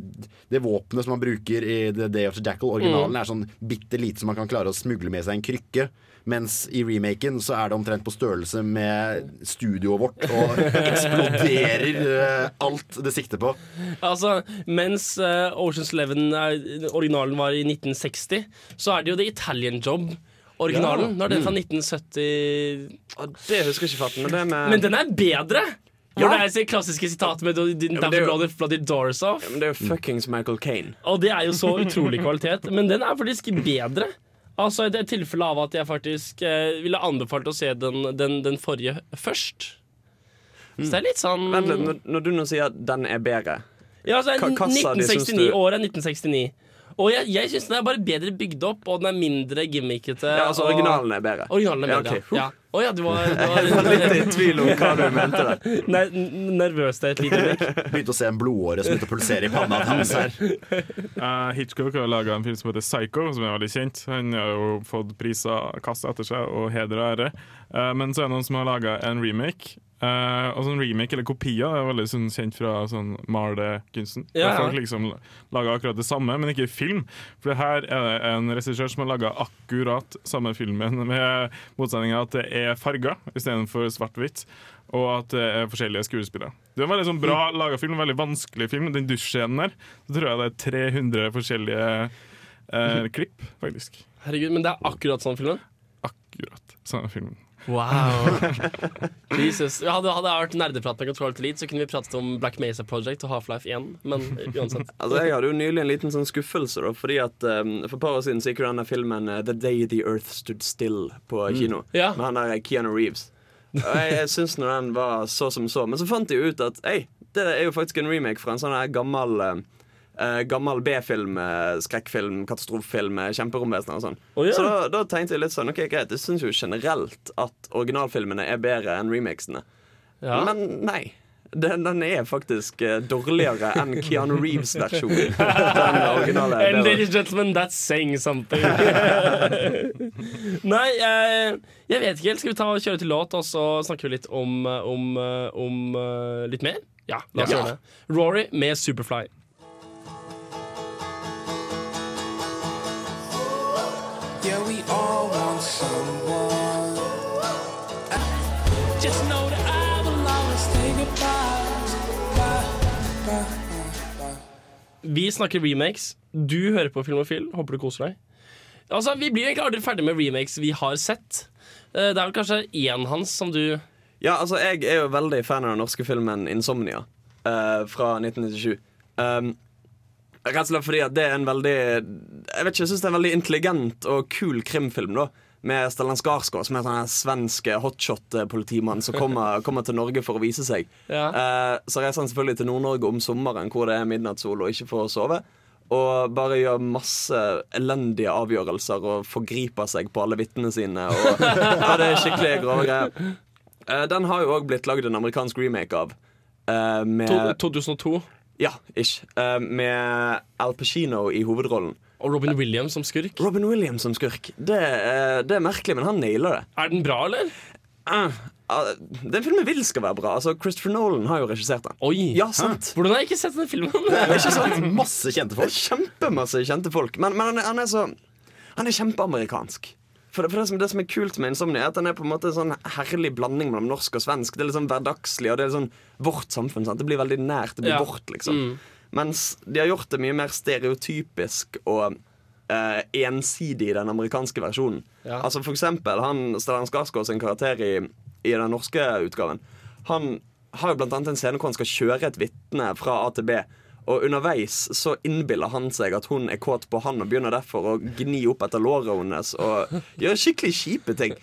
Det våpenet som man bruker i The Day of the Jackal, originalen, er sånn bitte lite som man kan klare å smugle med seg en krykke. Mens i remaken så er det omtrent på størrelse med studioet vårt og eksploderer uh, alt det sikter på. Altså, mens Oceans Eleven er- originalen var i 1960, så er det jo The Italian Job. Originalen. Ja. Nå er den fra 1970 Det husker jeg ikke farten. men det med Men den er bedre! Når det er det klassiske sitatet med er jo- Bloody, bloody Doors Off. Ja, men det er jo fuckings Michael Kane. Og det er jo så utrolig kvalitet. Men den er faktisk bedre. Altså Det er tilfelle av at jeg faktisk eh, ville anbefalt å se den, den, den forrige først. Så det er litt sånn Vent litt, når, når du nå sier at den er bedre Ja, altså Hva- hva sa de, syns 1969. Året er 1969. Og jeg, jeg syns den er bare bedre bygd opp, og den er mindre gimmickete. Ja, altså og- originalen er bedre. Originalen er Ja, Okay. ja. Å ja, du var, du Jeg var litt i tvil om hva du mente der. Nei, nervøs det et lite øyeblikk. Begynte å se en blodåre som begynte å pulsere i panna hans her. Uh, Hitchcock har laga en film som heter Psycho, som er veldig kjent. Han har jo fått priser kasta etter seg, og heder og ære. Uh, men så er det noen som har laga en remake Eh, og sånn remake eller kopier er veldig sånn, kjent fra sånn malekunsten. Ja, ja. folk liksom lager akkurat det samme, men ikke film. For her er det en regissør som har laga akkurat samme filmen, med motsetninga at det er farger istedenfor svart-hvitt. Og at det er forskjellige skuespillere. Det er en veldig sånn bra laga film, veldig vanskelig film. Den dusjscenen der, så tror jeg det er 300 forskjellige uh, klipp, faktisk. Herregud, Men det er akkurat sånn filmen? Akkurat samme filmen. Wow. Jesus. Hadde, hadde jeg vært nerdeprat med Control Elite, så kunne vi pratet om Black Mesa Project og Half-Life 1. Men uansett. Altså, Jeg hadde jo nylig en liten sånn skuffelse. da Fordi at um, For et par år siden så gikk jo denne filmen uh, The Day The Earth Stood Still på kino. Ja. Med han der Keanu Reeves. Og jeg, jeg syns nå den var så som så. Men så fant jeg ut at Ei, det er jo faktisk en remake fra en sånn her gammel uh, uh, Gammel B-film, uh, skrekkfilm, katastrofefilm, uh, kjemperomvesener og sånn. Oh, yeah. Så da, da tenkte jeg litt sånn Ok, greit, jeg syns jo generelt at originalfilmene er bedre enn remakesene. Ja. Men nei. Den, den er faktisk uh, dårligere enn Keanu Reeves-versjonen. Den originale. And ladies and gentlemen, that's saying something. Nei, jeg, jeg vet ikke helt. Skal vi ta og kjøre til låt, og så snakker vi litt om, om, om litt mer? Ja, la oss Ja. gjøre det. Rory med Superfly. Want someone. Just know that I will always stay goodbye. Bye, bye, bye. Vi snakker remakes. Du hører på Filmofil. Håper du koser deg. Altså, Vi blir egentlig aldri ferdig med remakes vi har sett. Eh, Det er vel kanskje én hans som du Ja, altså, jeg er jo veldig fan av den norske filmen 'Insomnia' uh, fra 1997. Um, rett og slett fordi at det er en veldig Jeg vet ikke, jeg synes det er en veldig intelligent og kul krimfilm. da Med Stellan Skarsgård, som er en sånn her svensk hotshot-politimann som kommer, kommer til Norge for å vise seg. Ja. Eh, så reiser han selvfølgelig til Nord-Norge om sommeren, hvor det er midnattssol og ikke får sove. Og bare gjør masse elendige avgjørelser og forgriper seg på alle vitnene sine. Og, ja, det er skikkelig grove greier. Eh, den har jo òg blitt lagd en amerikansk remake av. eh, med 2002. Ja, ish. Eh, med Al Pacino i hovedrollen. Og Robin Williams som skurk. Robin Williams som skurk. Det, eh, det er merkelig, men han nailer det. Er den bra, eller? Uh, uh, den filmen vil skal være bra. Altså, Christopher Nolan har jo regissert den. Oi! Ja, sant Hvordan har jeg ikke sett den filmen? Ikke sant? Masse kjente er folk. kjempemasse kjente folk. Men, men han, er, han er så Han er kjempeamerikansk. For, det, for det, som, det som er kult med Insomnia, er at den er på en måte en sånn herlig blanding mellom norsk og svensk. Det er litt sånn hverdagslig, og det er sånn vårt samfunn. Sant? Det blir veldig nært. Det blir Ja. vårt, liksom. Mm. Mens de har gjort det mye mer stereotypisk og eh, ensidig i den amerikanske versjonen. Ja. Altså For eksempel han Stellan Skarsgård sin karakter i, i den norske utgaven. Han har jo blant annet en scene hvor han skal kjøre et vitne fra A til B. Og underveis så innbiller han seg at hun er kåt på han, og begynner derfor å gni opp etter låret hennes og gjøre skikkelig kjipe ting.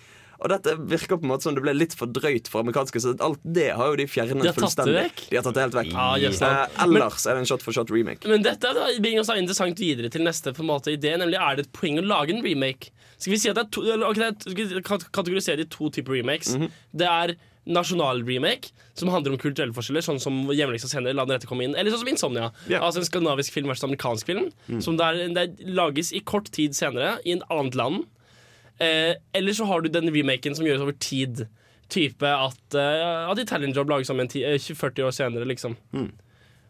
Og dette virker på en måte som det ble litt for drøyt for amerikanske, så alt det har jo de fjernet De fullstendig. De har tatt det helt vekk. Ja, yes, Eh, ellers ellers er det en shot for shot remake. Men dette bringer oss interessant videre til neste på en måte idé, nemlig er det et poeng å lage en remake. Skal vi si at det er to, okay, det er, kategorisere det i to typer remakes? Det er nasjonal remake, som handler om kulturelle forskjeller, sånn som Hjemmeleksa scener, La den rette komme inn, eller sånn som Insomnia. Yeah. Altså en skandinavisk film versus amerikansk film, som der, der lages i kort tid senere, i et annet land. Eh, eller så har du den remaken som gjøres over tid. Type at, uh, at Italian Job lages om en ti, eh, 40 år senere, liksom.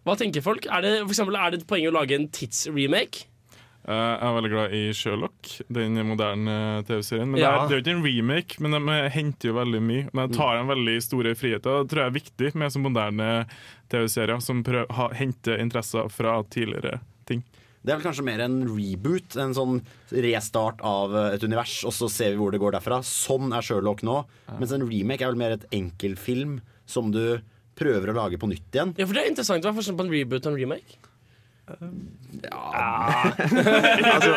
Hva tenker folk? Er det, for eksempel, er det et poeng å lage en tidsremake? Uh, jeg er veldig glad i Sherlock, den moderne TV-serien. Men Ja. det, er, det er jo ikke en remake, men de henter jo veldig mye. Men de tar en veldig store friheter. Det tror jeg er viktig med så moderne TV-serier som prøver, ha, henter interesser fra tidligere ting. Det er vel kanskje mer en reboot, en sånn restart av eh, et univers, og så ser vi hvor det går derfra. Sånn er Sherlock nå. Mens en remake er vel mer et enkeltfilm som du prøver å lage på nytt igjen. Ja, for det er interessant. Hva er forskjellen på en reboot og en remake? Altså,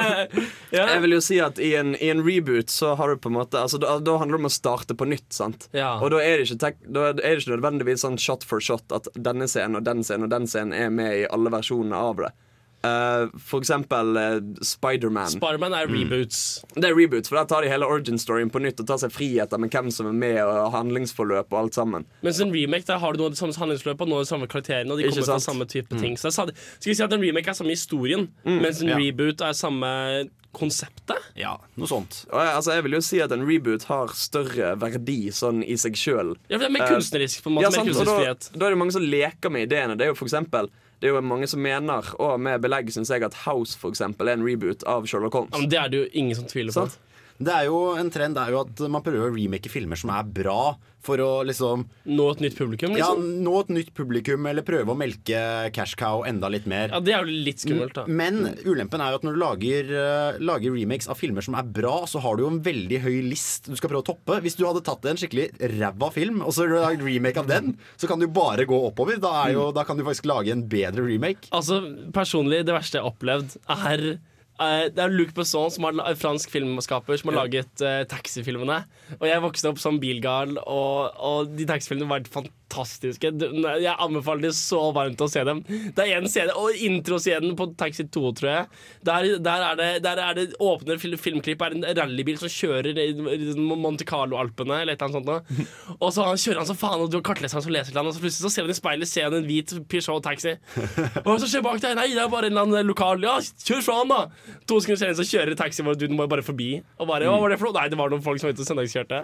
Ja. Jeg vil jo si at i en, i en reboot så har du på en måte altså, da, da handler det om å starte på nytt. sant? Ja. Og da er, det ikke tek, da er det ikke nødvendigvis sånn shot for shot at denne scenen og den scenen og den scenen er med i alle versjonene av det. Eh, for eksempel uh, Spiderman. Spiderman er reboots. det er reboots, for der tar de hele origin storyen på nytt og tar seg friheter med hvem som er med, og handlingsforløp og alt sammen. Mens en remake der har du noe av det samme handlingsforløpet og noe av de samme karakterene. Og de Ikke kommer fra samme type ting Så Skal vi si at en remake er samme historien, mens en Ja. reboot er samme konseptet. Ja, noe sånt. Og jeg, altså, jeg vil jo si at en reboot har større verdi sånn i seg sjøl. Ja, for det er mer kunstnerisk, på en måte, mer kunstnerisk frihet. da, da er det mange som leker med ideene. Det er jo for eksempel det er jo mange som mener, og med belegg syns jeg, at House for eksempel, er en reboot av Sherlock Holmes. Ja, men det er det jo ingen som tviler på. Sant? Det er jo En trend er jo at man prøver å remake filmer som er bra, for å liksom Nå et nytt publikum, liksom? Ja, nå et nytt publikum, eller prøve å melke cash cow enda litt mer. Ja, Det er jo litt skummelt, da. Men ulempen er jo at når du lager, eh, lager remakes av filmer som er bra, så har du jo en veldig høy list du skal prøve å toppe. Hvis du hadde tatt en skikkelig ræva film, og så lagd remake av den, så kan du bare gå oppover. Da, jo, da kan du faktisk lage en bedre remake. Altså, Personlig, det verste jeg har opplevd, er eh, det er Luc Besson, som har, en fransk filmskaper, som har laget uh, taxifilmene. Og jeg vokste opp som bilgal, og, og de taxifilmene var fantastiske. Jeg anbefaler det så varmt å se dem. Det er én scene, og introscenen på Taxi 2, tror jeg. Der, der, er, det, der er det åpne fil filmklipp er en rallybil som kjører i Monte Carlo-alpene, eller et eller annet sånt. noe. Og så han kjører han så faen, og du har kartleseren som leser til han, og så plutselig så ser han i speilet ser han en hvit Peugeot-taxi. Og så som skjer bak deg? Nei, det er bare en eller annen lokal Ja, kjør fra han, da! To sekunder senere så kjører taxi, vår, du må bare forbi. Og bare, hva var det for noe? Nei, det var noen folk som var ute og søndagskjørte.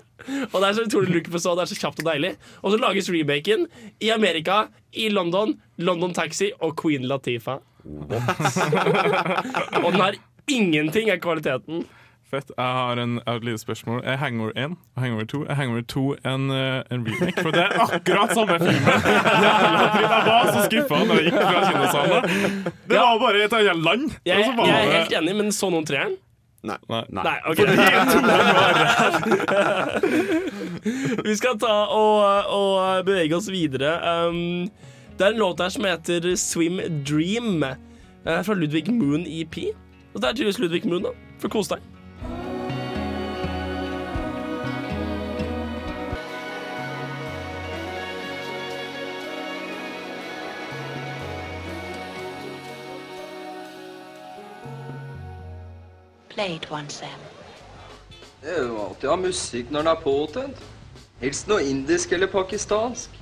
Og det er så utrolig luke på så, det er så kjapt og deilig. Og så lages remaken i Amerika, i London, London Taxi og Queen Latifa. og den har ingenting av kvaliteten. Fett. Jeg har, en, jeg har et lite spørsmål. Er Hangover 1 og Hangover 2 Er Hangover 2 en, eh, en remake? For det er akkurat samme filmen! Jævla dritt. Jeg var så skuffa da jeg gikk fra kinosalen. Det var bare et annet land. Jeg, jeg, jeg er helt enig, men så noen treeren? Nei. Nei. Nei, okay. Vi skal ta og, og bevege oss videre. Um, det er en låt her som heter Swim Dream, eh, fra Ludvig Moon EP. Og det er tydeligvis Ludvig Moon, da. For kos deg. Play one, Sam. Det er jo alltid å ha musikk når den er påtent. Helst noe indisk eller pakistansk.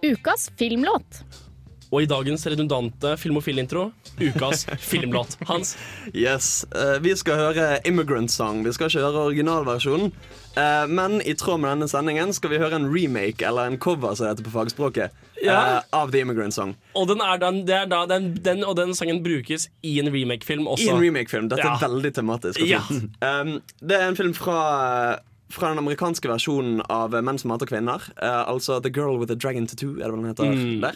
Ukas filmlåt. Og i dagens redundante filmofilintro ukas filmlåt. Hans? Yes, Uh, Vi skal høre 'Immigrant Song'. Vi skal ikke høre originalversjonen. Uh, men i tråd med denne sendingen skal vi høre en remake, eller en cover, som det heter på fagspråket, eh, av 'The Immigrant Song'. Og den, den, den, den, og den sangen brukes i en remake-film også. I en remake-film. Dette Ja. er veldig tematisk. Ja. Um, det er en film fra, fra den amerikanske versjonen av Menn som hater kvinner. Eh, altså The Girl with a Dragon Tattoo, er det hva den heter Mm. der?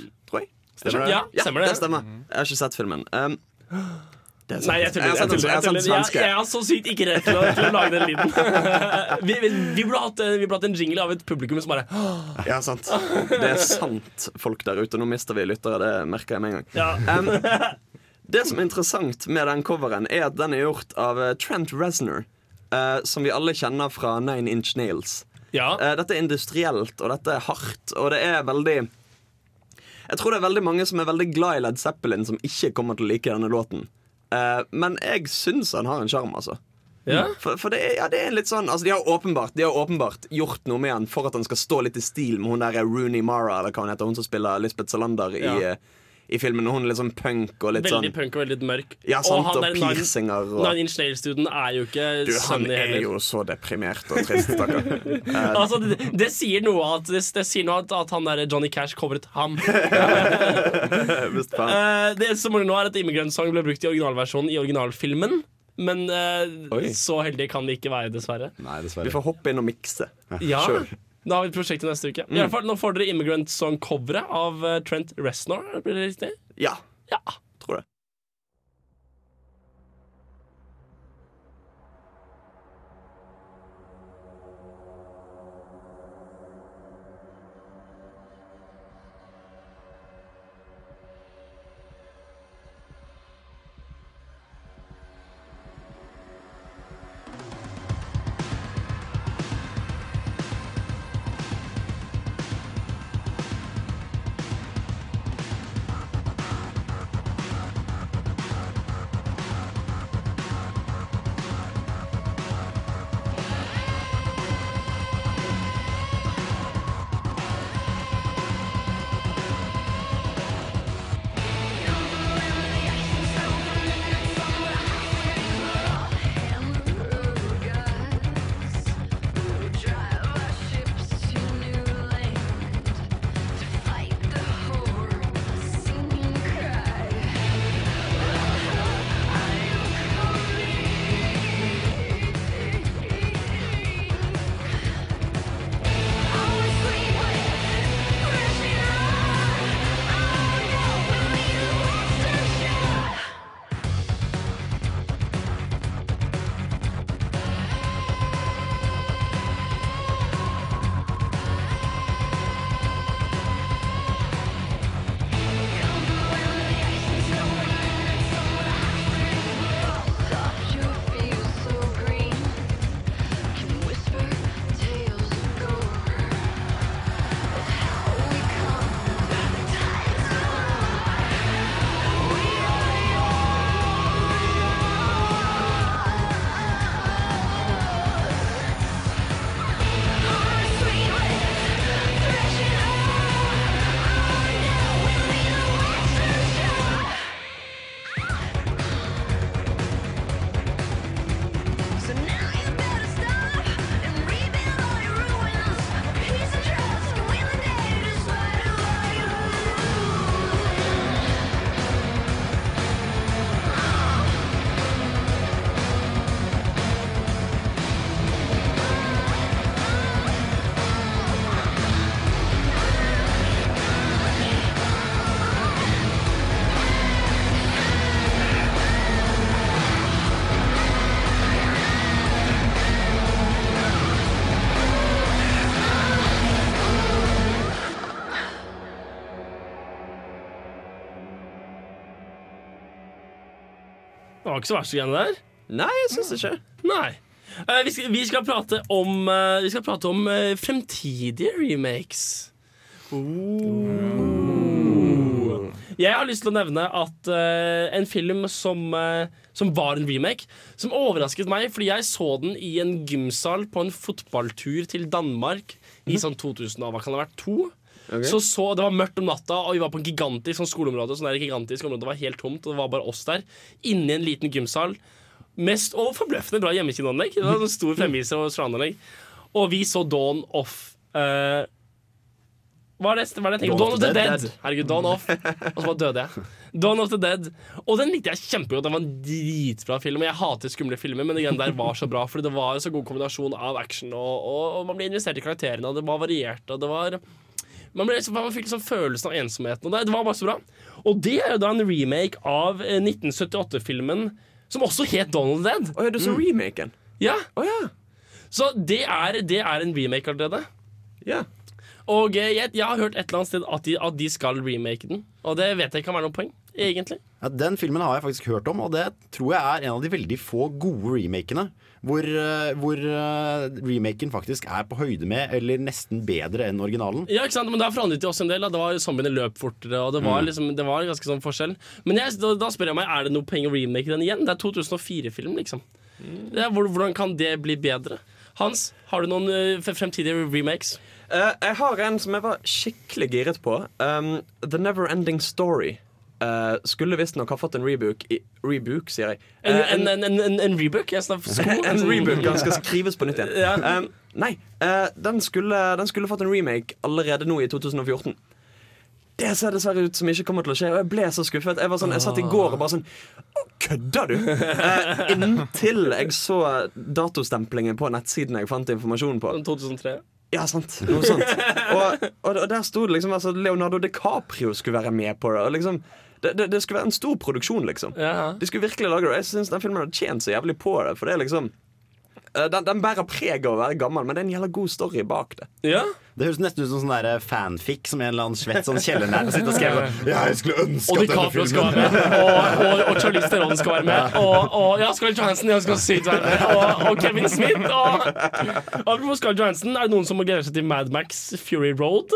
Jeg. Stemmer det? Ja, stemmer det. det stemmer. Jeg har ikke sett filmen. Um, det er sant. Nei, jeg tuller. Jeg, den- tuller, jeg jeg, tuller. jeg, jeg har så sykt ikke rett til å, til å lage den lyden. vi, vi, vi, burde hatt, vi burde hatt en jingle av et publikum som bare Ja, sant. Det er sant, folk der ute. Nå mister vi lyttere, det merker jeg med en gang. Ja. Um, det som er interessant med den coveren, er at den er gjort av eh, Trent Reznor, uh, som vi alle kjenner fra Nine Inch Nails. Ja. Uh, dette er industrielt, og dette er hardt, og det er veldig Jeg tror det er veldig mange som er veldig glad i Led Zeppelin, som ikke kommer til å like denne låten. Eh, men jeg syns han har en sjarm, altså. Ja. For, for det, er, ja, det er litt sånn altså, de, har åpenbart, de har åpenbart gjort noe med han for at han skal stå litt i stil med hun der Rooney Mara, eller hva hun heter, hun som spiller Lisbeth Salander i, Ja. I filmen. Hun er litt sånn punk og litt Veldig sånn punk og veldig mørk. Ja, sant, og han og piercinger og- Nine Inch Nails-duden er jo ikke Du, han er heller. jo så deprimert og trist, stakkar. uh, Altså, det, det sier noe at, det, det sier noe at, at han der Johnny Cash covret ham. uh. Det som nå er at Immigrant Song ble brukt i originalversjonen i originalfilmen. Men uh, så heldige kan vi ikke være, dessverre. Nei, Vi får hoppe inn og mikse. Ja, Sure. Da har vi et prosjekt til neste uke. I Mm. alle fall, Nå får dere Immigrant Song-coveret av eh, Trent Reznor. Blir det riktig? Ja. Ja. Var ikke så verst greiene der. Nei, jeg syns ikke. Nei. Eh, vi, skal, vi skal prate om, eh, vi skal prate om eh, fremtidige remakes. Oh. Jeg har lyst til å nevne at eh, en film som, eh, som var en remake, som overrasket meg fordi jeg så den i en gymsal på en fotballtur til Danmark i sånn 2000 og hva kan det ha vært, to? Ok. Så, så Det var mørkt om natta, og vi var på en gigantisk sånn skoleområde. Sånn der gigantisk område, Det var helt tomt, og det var bare oss der. Inni en liten gymsal. Mest, og forbløffende bra hjemmekinoanlegg. Det var en stor fremviser og surround-anlegg. Og vi så Dawn of Uh, Hva er det, hva er det jeg tenker? Dawn of the Dead. Herregud, Dawn Off. Og så bare døde jeg. Dawn of the Dead. Og den likte jeg kjempegodt. Den var en dritbra film. Og jeg hater skumle filmer, men den der var så bra. Fordi det var en så god kombinasjon av action, og, og, og man ble investert i karakterene, og det var variert, og det var man, ble, man fikk liksom følelsen av ensomheten. Og det, det var bare så bra. Og det er jo da en remake av eh, 1978-filmen som også het Donald Dead. Oh, ja, du så remaken? Ja. Oh, ja. Så det er, det er en remake allerede. Ja. Og eh, jeg, jeg har hørt et eller annet sted at de, at de skal remake den. Og det vet jeg kan være noe poeng, egentlig. Ja, den filmen har jeg faktisk hørt om, og det tror jeg er en av de veldig få gode remakene. Hvor, eh, hvor eh, remaken faktisk er på høyde med, eller nesten bedre enn originalen. Ja, ikke sant? Men Der forandret de også en del. Da. Det var Zombiene løp fortere, og det var, Mm. liksom, det var ganske sånn forskjell. Men jeg, da, da spør jeg meg, er det noe poeng å remake den igjen? Det er 2004-film, liksom. Det er, hvordan kan det bli bedre? Hans, har du noen eh, fremtidige remakes? Uh, jeg har en som jeg var skikkelig giret på. Um, The Never Ending Story. Uh, skulle visstnok ha fått en rebook i, Rebook, sier jeg. En, Eh, en, en, en, en, rebook? Jeg snakker sko. en rebook. Den skal skrives på nytt igjen. Ja. Um, nei, uh, den, skulle, den skulle fått en remake allerede nå i 2014. Det ser dessverre ut som ikke kommer til å skje, og jeg ble så skuffet. Jeg, var sånn, jeg satt i går og bare sånn kødder du?! Inntil jeg så datostemplingen på nettsiden jeg fant informasjonen på. 2003. Ja, sant. Noe sånt. Og, og, og der sto det liksom altså, Leonardo DiCaprio skulle være med på det. Og liksom det, det, det skulle være en stor produksjon, liksom. De skulle virkelig lage det. Jeg syns den filmen hadde tjent så jævlig på det. For det er liksom eh, den, den bærer preg av å være gammel, men det er en jævla god story bak det. Ja. Det høres nesten ut som sånn der fanfic som en eller annen svett sånn kjellernær sitter og skriver. Ja, jeg skulle ønske Og at denne DiCaprio skal filmen være med, og, og, og Charlize Theron skal være med, og, og ja, Scarlett Johansen ja, skal sykt være med, og, og Kevin Smith. Og, apropos Scarlett Johansson, er det noen som må glede seg til Mad Max Fury Road?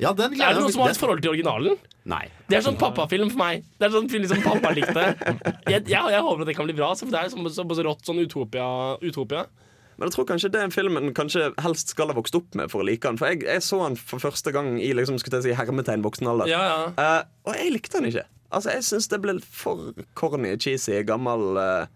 Ja, den gleder Er det noen som har et forhold til originalen? Nei. Det er sånn pappafilm for meg. Det er sånn film som pappa likte. Jeg, jeg, jeg håper at det kan bli bra, for det er så, så, så rått sånn utopia. utopia. Men jeg tror kanskje det er en filmen kanskje helst skal ha vokst opp med for å like den. For jeg, jeg så den for første gang i liksom, skulle jeg si, hermetegn voksen alder. Ja, ja. uh, og jeg likte den ikke. Altså, Jeg syns det ble for corny, cheesy, gammel uh,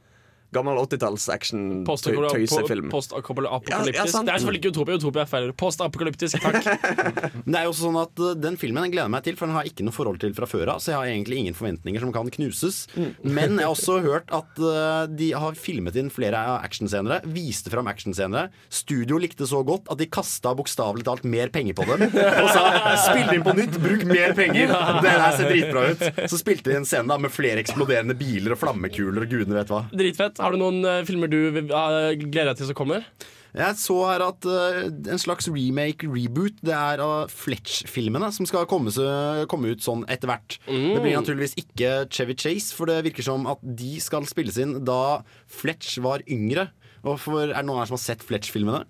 Gammel 80-talls action-tøysefilm. Postapokalyptisk. Ja, ja, det er selvfølgelig ikke utopia. Utopia er feil. Postapokalyptisk, takk. Men det er jo også sånn at uh, Den filmen den gleder jeg meg til, for den har jeg ikke noe forhold til fra før av. Så jeg har egentlig ingen forventninger som kan knuses. Men jeg har også hørt at uh, de har filmet inn flere actionscenere. Viste fram actionscenere. Studio likte så godt at de kasta bokstavelig talt mer penger på dem. Og sa 'spill inn på nytt, bruk mer penger'. Det der ser dritbra ut. Så spilte de en scene da med flere eksploderende biler og flammekuler og gudene vet hva. Dritfett. Har du noen uh, filmer du uh, gleder deg til som kommer? Jeg så her at uh, en slags remake-reboot Det er av Fletch-filmene som skal komme, så- komme ut sånn etter hvert. Det blir naturligvis ikke Chevy Chase, for det virker som at de skal spilles inn da Fletch var yngre. Og for, er det noen her som har sett Fletch-filmene?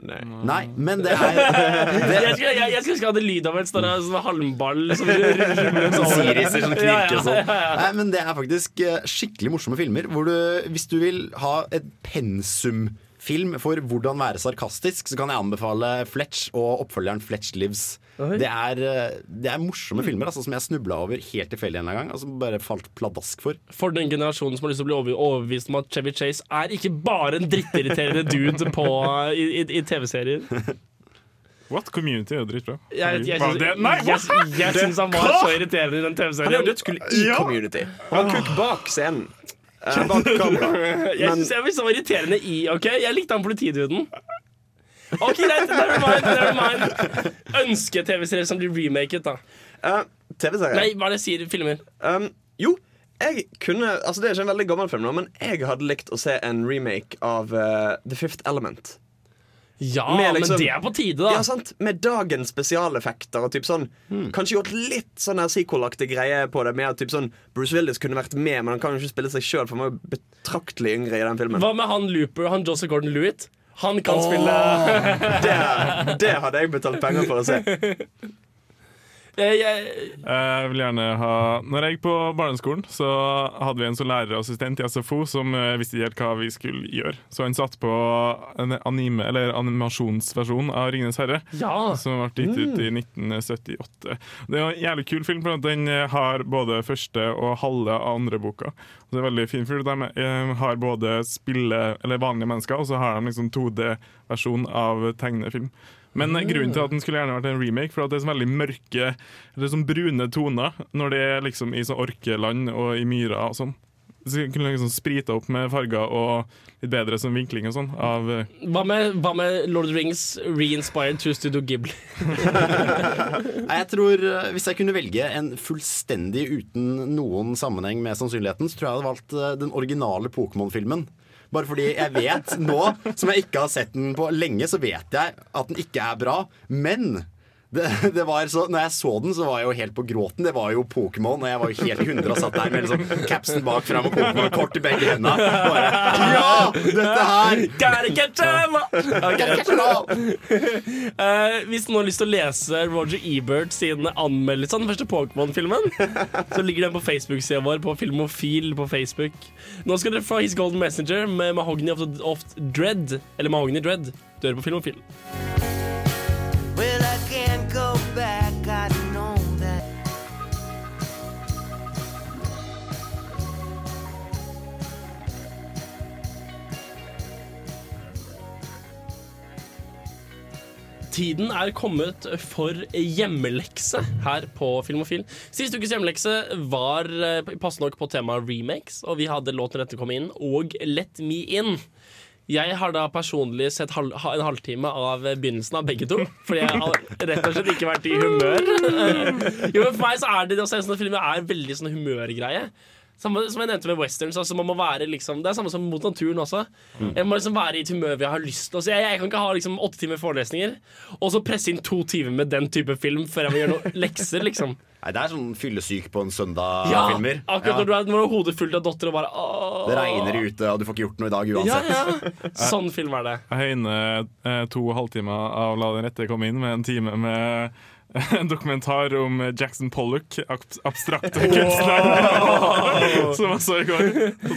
Nei. men det er Jeg skulle, jeg, jeg skulle ønske jeg hadde lyd av en sånn sånn halmball som ruller sånn. Siriser som Ja, knirker ja, og sånn. ja, ja. Nei, men det er faktisk eh, skikkelig morsomme filmer. Hvor du, hvis du vil ha et pensumfilm for hvordan være sarkastisk, så kan jeg anbefale Fletch og oppfølgeren Fletch Lives. Det er, eh, det er morsomme filmer altså, som jeg snubla over helt tilfeldig en gang. Altså, bare falt pladask for. For den generasjonen som har lyst til å bli over- overbevist om at Chevy Chase er ikke bare en drittirriterende dude på, i, i, i TV-serier. What? Community er jo dritbra. Jeg, jeg, Var det- Nei, jeg, jeg, jeg syns han var så irriterende i den Han er TV-serien. jo dødskull i Ja. Community. Han kukk bak scenen. Eh, bak kamera. Jeg syns han var irriterende i OK, jeg likte han politiduden. OK, greit. Never mind. Never mind. Ønske-TV-serier som blir remaket, da. Uh, TV-serier? Nei, hva er det jeg sier? Filmer. Um, jo, jeg kunne Altså Det er ikke en veldig gammel film, nå, men jeg hadde likt å se en remake av uh, The Fifth Element. Ja, liksom- men det er på tide, da. Ja, sant? Med dagens spesialeffekter og typ sånn Kanskje gjort litt sånn sequel-aktig greie på det. Med at typ sånn Bruce Willis kunne vært med, men han kan jo ikke spille seg sjøl, for han var jo betraktelig yngre i den filmen. Hva med han Looper, han Joseph Gordon-Lewitt? Han kan oh, spille det, det hadde jeg betalt penger for å se. jeg, jeg, Jeg vil gjerne ha Når jeg gikk på barneskolen, så hadde vi en sånn lærerassistent i SFO som eh, visste ikke helt hva vi skulle gjøre. Så han satt på en anime, eller animasjonsversjon av 'Ringenes herre', Ja. som ble gitt ut i 1978. Det er en jævlig kul film, for den eh, har både første og halve av andre boka. Så det er veldig fin film. De eh, har både spille, eller vanlige mennesker, og så har de liksom 2D-versjon av tegnefilm. Men Mm. grunnen til at den skulle gjerne vært en remake, for at det er så veldig mørke Eller sånn brune toner når det er liksom i sånn orkeland og i myra og sånn. Så jeg kunne liksom sprita opp med farger og litt bedre sånn vinkling og sånn. Av eh, hva, med, hva med Lord of the Rings re-inspired to Studio Ghibli? Nei, jeg tror eh, Hvis jeg kunne velge en fullstendig uten noen sammenheng med sannsynligheten, så tror jeg jeg hadde valgt eh, den originale Pokémon-filmen. Bare fordi jeg vet nå, som jeg ikke har sett den på lenge, så vet jeg at den ikke er bra. Men det, det var så, når jeg så den, så var jeg jo helt på gråten. Det var jo Pokémon, og jeg var jo helt hundre og satt der med liksom capsen bak fram og Pokémon-kort i begge hendene. Bare, Ja! Dette her! Eh, hvis noen har lyst til å lese Roger Ebert sin anmeldelse av den første Pokémon-filmen, så ligger den på Facebook-sida vår på Filmofil på Facebook. Nå skal dere få His Golden Messenger med Mahogny of, of Dread. Eller Mahogny Dread. Hører på Filmofil. Tiden er kommet for hjemmelekse her på Filmofil. Sist ukes hjemmelekse var eh, passende nok på temaet remakes, og vi hadde låten 'Dette kom inn' og 'Let me in'. Jeg har da personlig sett halv, en halvtime av begynnelsen av begge to. Fordi jeg har rett og slett ikke vært i humør. Jo, men For meg så er det å se sånne filmer er veldig sånn humørgreie. Samme som jeg nevnte med westerns. Altså man må være liksom, det er samme som mot naturen også. Jeg må liksom være i et humør jeg har lyst. til. jeg, jeg kan ikke ha liksom åtte timer forelesninger og så presse inn to timer med den type film før jeg må gjøre noen lekser. liksom Nei, Det er sånn fyllesyk på en søndag-filmer. Ja, akkurat når du er, når du har hodet fullt av dotter og bare åh. Det regner ute, og du får ikke gjort noe i dag Ja, uansett. ja. Sånn film er det. Jeg høyner eh, to halvtimer av La den rette komme inn med en time med en dokumentar om Jackson Pollock, ab abstrakte kunstner, som jeg så i går.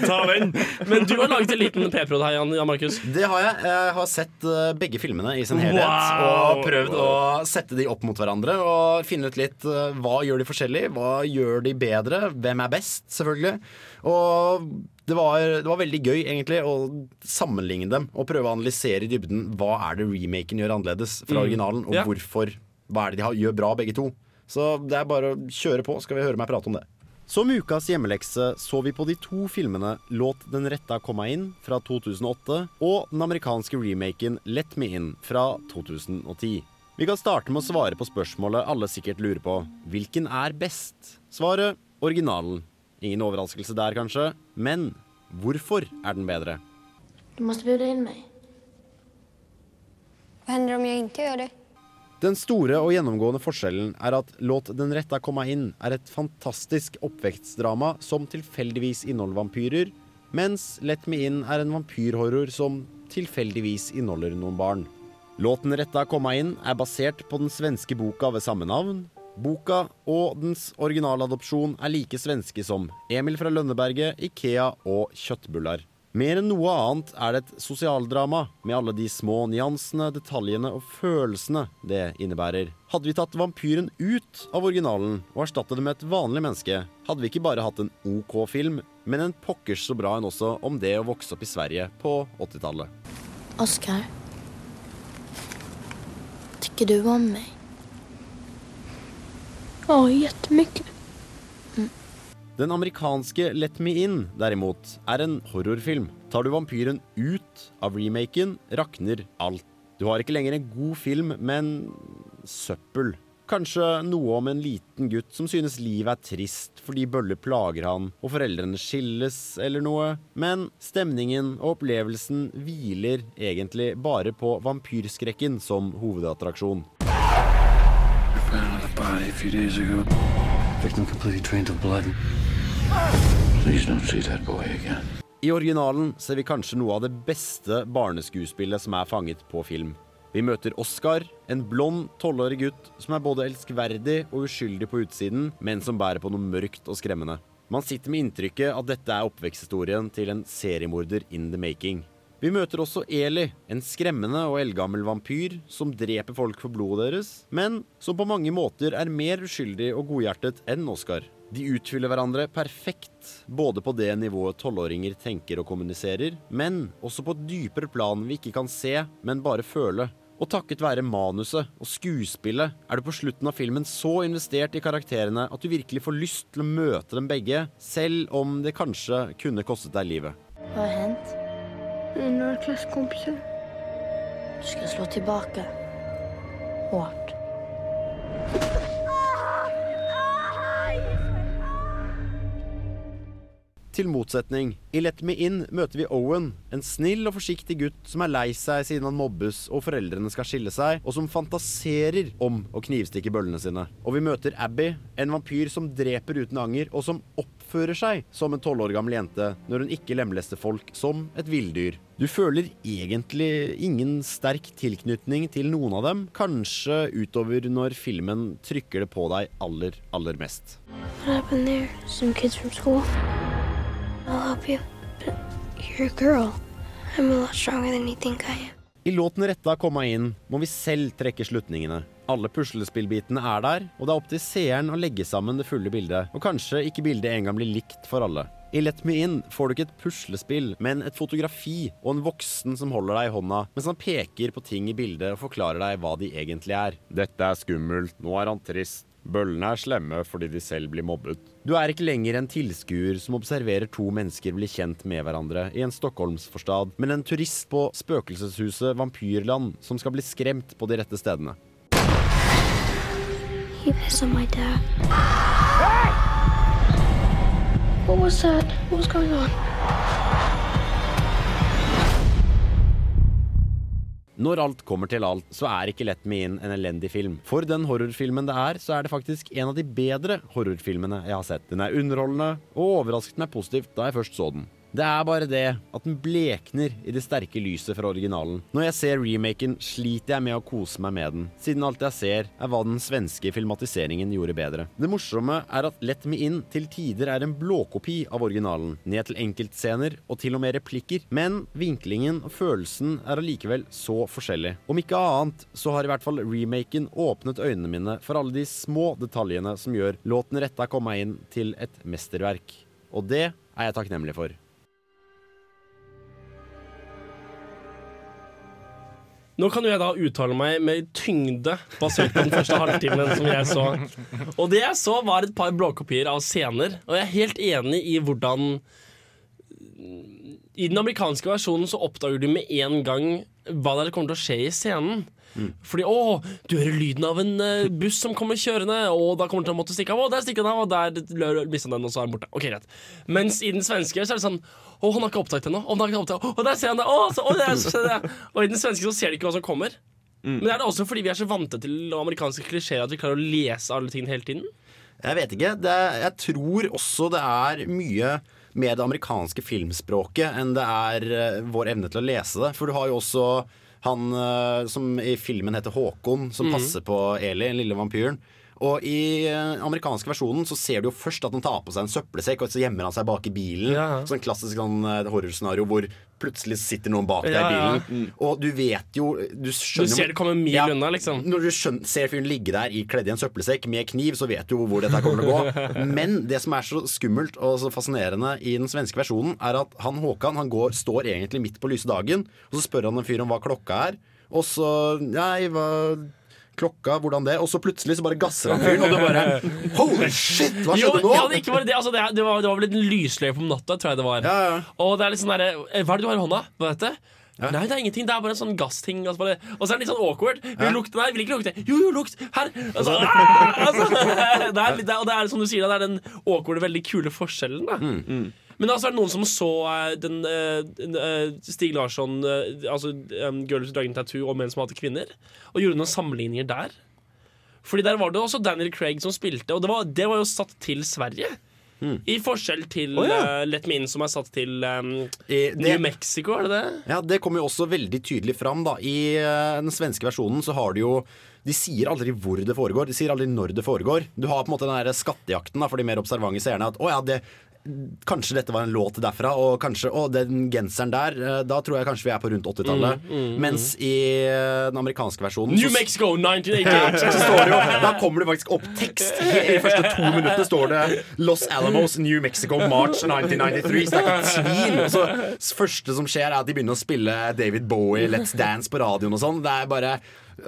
Ta den! Men du har laget en liten P-prod her, Jan Jan Markus. Det har jeg. Jeg har sett eh, begge filmene i sin helhet. Wow! Og prøvd å sette de opp mot hverandre og finne ut litt eh, hva gjør de forskjellig, hva gjør de bedre, hvem er best, selvfølgelig. Og det var, det var veldig gøy egentlig å sammenligne dem og prøve å analysere i dybden hva er det remaken gjør annerledes fra Mm. originalen, og hvorfor. Hva er det de har, gjør bra, begge to. Så det er bare å kjøre på, skal vi høre meg prate om det. Som ukas hjemmelekse så vi på de to filmene Låt den retta komme inn fra 2008 og den amerikanske remaken Let me in fra 2010. Vi kan starte med å svare på spørsmålet alle sikkert lurer på. Hvilken er best? Svaret originalen. Ingen overraskelse der, kanskje. Men hvorfor er den bedre? Du må bjuda inn meg. Hva hender om jeg ikke gjør det? Den store og gjennomgående forskjellen er at Låt den retta komma inn er et fantastisk oppvekstdrama som tilfeldigvis inneholder vampyrer, mens Let me in er en vampyrhorror som tilfeldigvis inneholder noen barn. Låt den retta komma inn er basert på den svenske boka ved samme navn. Boka og dens originaladopsjon er like svenske som Emil fra Lønneberget, Ikea og kjøttbuller. Mer enn noe annet er det et sosialdrama, med alle de små nyansene, detaljene og følelsene det innebærer. Hadde vi tatt vampyren ut av originalen og erstattet det med et vanlig menneske, hadde vi ikke bare hatt en OK film, men en pokkers så bra en også om det å vokse opp i Sverige på 80-tallet. Oscar. tykker du om meg? Ja, jättemycket. Den amerikanske Let Me In, derimot, er en horrorfilm. Tar du vampyren ut av remaken, rakner alt. Du har ikke lenger en god film, men søppel. Kanskje noe om en liten gutt som synes livet er trist fordi bøller plager han og foreldrene skilles eller noe. Men stemningen og opplevelsen hviler egentlig bare på vampyrskrekken som hovedattraksjon. Victim completely drained of blood. I originalen ser vi kanskje noe av det beste barneskuespillet som er fanget på film. Vi møter Oscar, en blond, tolvårig gutt som er både elskverdig og uskyldig på utsiden, men som bærer på noe mørkt og skremmende. Man sitter med inntrykket at dette er oppveksthistorien til en seriemorder in the making. Vi møter også Eli, en skremmende og eldgammel vampyr som dreper folk for blodet deres, men som på mange måter er mer uskyldig og godhjertet enn Oscar. De utfyller hverandre perfekt, både på det nivået tolvåringer tenker og kommuniserer, men også på et dypere plan vi ikke kan se, men bare føle. Og takket være manuset og skuespillet er du på slutten av filmen så investert i karakterene at du virkelig får lyst til å møte dem begge, selv om det kanskje kunne kostet deg livet. Hva har hendt? Hun Några klasskompisar. Du skal slå tilbake. Hårt. Til motsetning, i Let Me In møter vi Owen, en snill og forsiktig gutt som er lei seg siden han mobbes og foreldrene skal skille seg, og som fantaserer om å knivstikke bøllene sine. Og vi møter Abby, en vampyr som dreper uten anger, og som oppfører seg som en tolv år gammel jente når hun ikke lemlester folk som et villdyr. Du føler egentlig ingen sterk tilknytning til noen av dem, kanskje utover når filmen trykker det på deg aller, aller mest. What happened there? Some kids from school? I'll help you. But you're a girl. I'm a lot stronger than you think I am. I låten Retta komma inn må vi selv trekke slutningene. Alle puslespillbitene er der, og det er opp til seeren å legge sammen det fulle bildet, og kanskje ikke bildet engang blir likt for alle. I Let Me In får du ikke et puslespill, men et fotografi og en voksen som holder deg i hånda mens han peker på ting i bildet og forklarer deg hva de egentlig er. Dette er skummelt, nå er han trist. Bøllene er slemme fordi de selv blir mobbet. Du er ikke lenger en tilskuer som observerer to mennesker bli kjent med hverandre i en stockholmsforstad, men en turist på spøkelseshuset Vampyrland som skal bli skremt på de rette stedene. He pissed on my dad. What was that? What was going on? Når alt kommer til alt, så er ikke Let Me In en elendig film. For den horrorfilmen det er, så er det faktisk en av de bedre horrorfilmene jeg har sett. Den er underholdende, og overrasket meg positivt da jeg først så den. Det er bare det at den blekner i det sterke lyset fra originalen. Når jeg ser remaken, sliter jeg med å kose meg med den, siden alt jeg ser, er hva den svenske filmatiseringen gjorde bedre. Det morsomme er at Let Me In til tider er en blåkopi av originalen, ned til enkeltscener og til og med replikker, men vinklingen og følelsen er allikevel så forskjellig. Om ikke annet så har i hvert fall remaken åpnet øynene mine for alle de små detaljene som gjør låten Retta meg inn til et mesterverk. Og det er jeg takknemlig for. Nå kan jo jeg da uttale meg med tyngde basert på den første halvtimen som jeg så. Og det jeg så, var et par blåkopier av scener, og jeg er helt enig i hvordan I den amerikanske versjonen så oppdager du med en gang hva det er som kommer til å skje i scenen. Fordi å, du hører lyden av en eh, buss som kommer kjørende, og da kommer den til å måtte stikke av. Å, der stikker den av, og der mista den, og så er den borte. Ok, greit. Mens i den svenske så er det sånn Å, han har ikke opptatt ennå. Å. Å, der ser han det. Å, så, å, der så, det. Og i den svenske så ser de ikke hva som kommer. Men er det også fordi vi er så vante til amerikanske klisjeer at vi klarer å lese alle tingene hele tiden? Jeg vet ikke. Det, jeg tror også det er mye med det amerikanske filmspråket enn det er eh, vår evne til å lese det. For du har jo også han eh, som i filmen heter Håkon, som Mhm. passer på Eli, den lille vampyren. Og i den amerikanske versjonen så ser du jo først at han tar på seg en søppelsekk, og så gjemmer han seg bak i bilen. Sånn klassisk sånn eh, horrorscenario hvor plutselig sitter noen bak deg i bilen. Og du vet jo Du, skjønner, Du ser det komme mil unna, liksom. Når du skjønner, ser fyren ligge der i kledd i en søppelsekk med kniv, så vet du jo hvor dette kommer til å gå. Men det som er så skummelt og så fascinerende i den svenske versjonen, er at han Håkan han går, står egentlig midt på lyse dagen, og så spør han en fyr om hva klokka er, og så Nei, hva Klokka, hvordan det? Og så plutselig så bare gasser han fyren, og du bare Holy shit, hva Jo, skjedde nå? ja, det, ikke bare det, altså, det, det, var, det var vel en lysløype om natta, tror jeg det var. Og det er litt sånn derre eh, Hva er det du har i hånda? Hva heter det? Ja. Nei, det er ingenting. Det er bare en sånn gassting. Altså og så er det litt sånn awkward. Vil du lukte? Nei, vil ikke lukte. Jo, jo, lukt! Her! Altså, ah, altså, det er, og det er som du sier, det er den awkward, veldig kule forskjellen. Da. Men altså er det noen som så eh, den, uh, Stig Larsson, uh, altså um, Girls with Dragon Tattoo og Menn som hater kvinner, og gjorde noen sammenligninger der. Fordi der var det også Daniel Craig som spilte, og det var, det var jo satt til Sverige. I forskjell til oh, ja. uh, Let Me In, som er satt til um, det- New Mexico, er det det? Ja, Det kommer jo også veldig tydelig fram. da I uh, den svenske versjonen så har de jo De sier aldri hvor det foregår, de sier aldri når det foregår. Du har på en måte den der skattejakten da for de mer observante seerne. At å ja, det Kanskje dette var en låt derfra, og kanskje Å, den genseren der, eh, da tror jeg kanskje vi er på rundt 80-tallet. Mm, mm, Mens i eh, den amerikanske versjonen New så- Mexico, Ja, 1988! så står det jo, da kommer det faktisk opp tekst. I de første to minuttene står det Los Alamos, New Mexico, March 1993. Så det er ikke tvil. Og så det første som skjer, er at de begynner å spille David Bowie, Let's Dance på radioen og sånn. Det er bare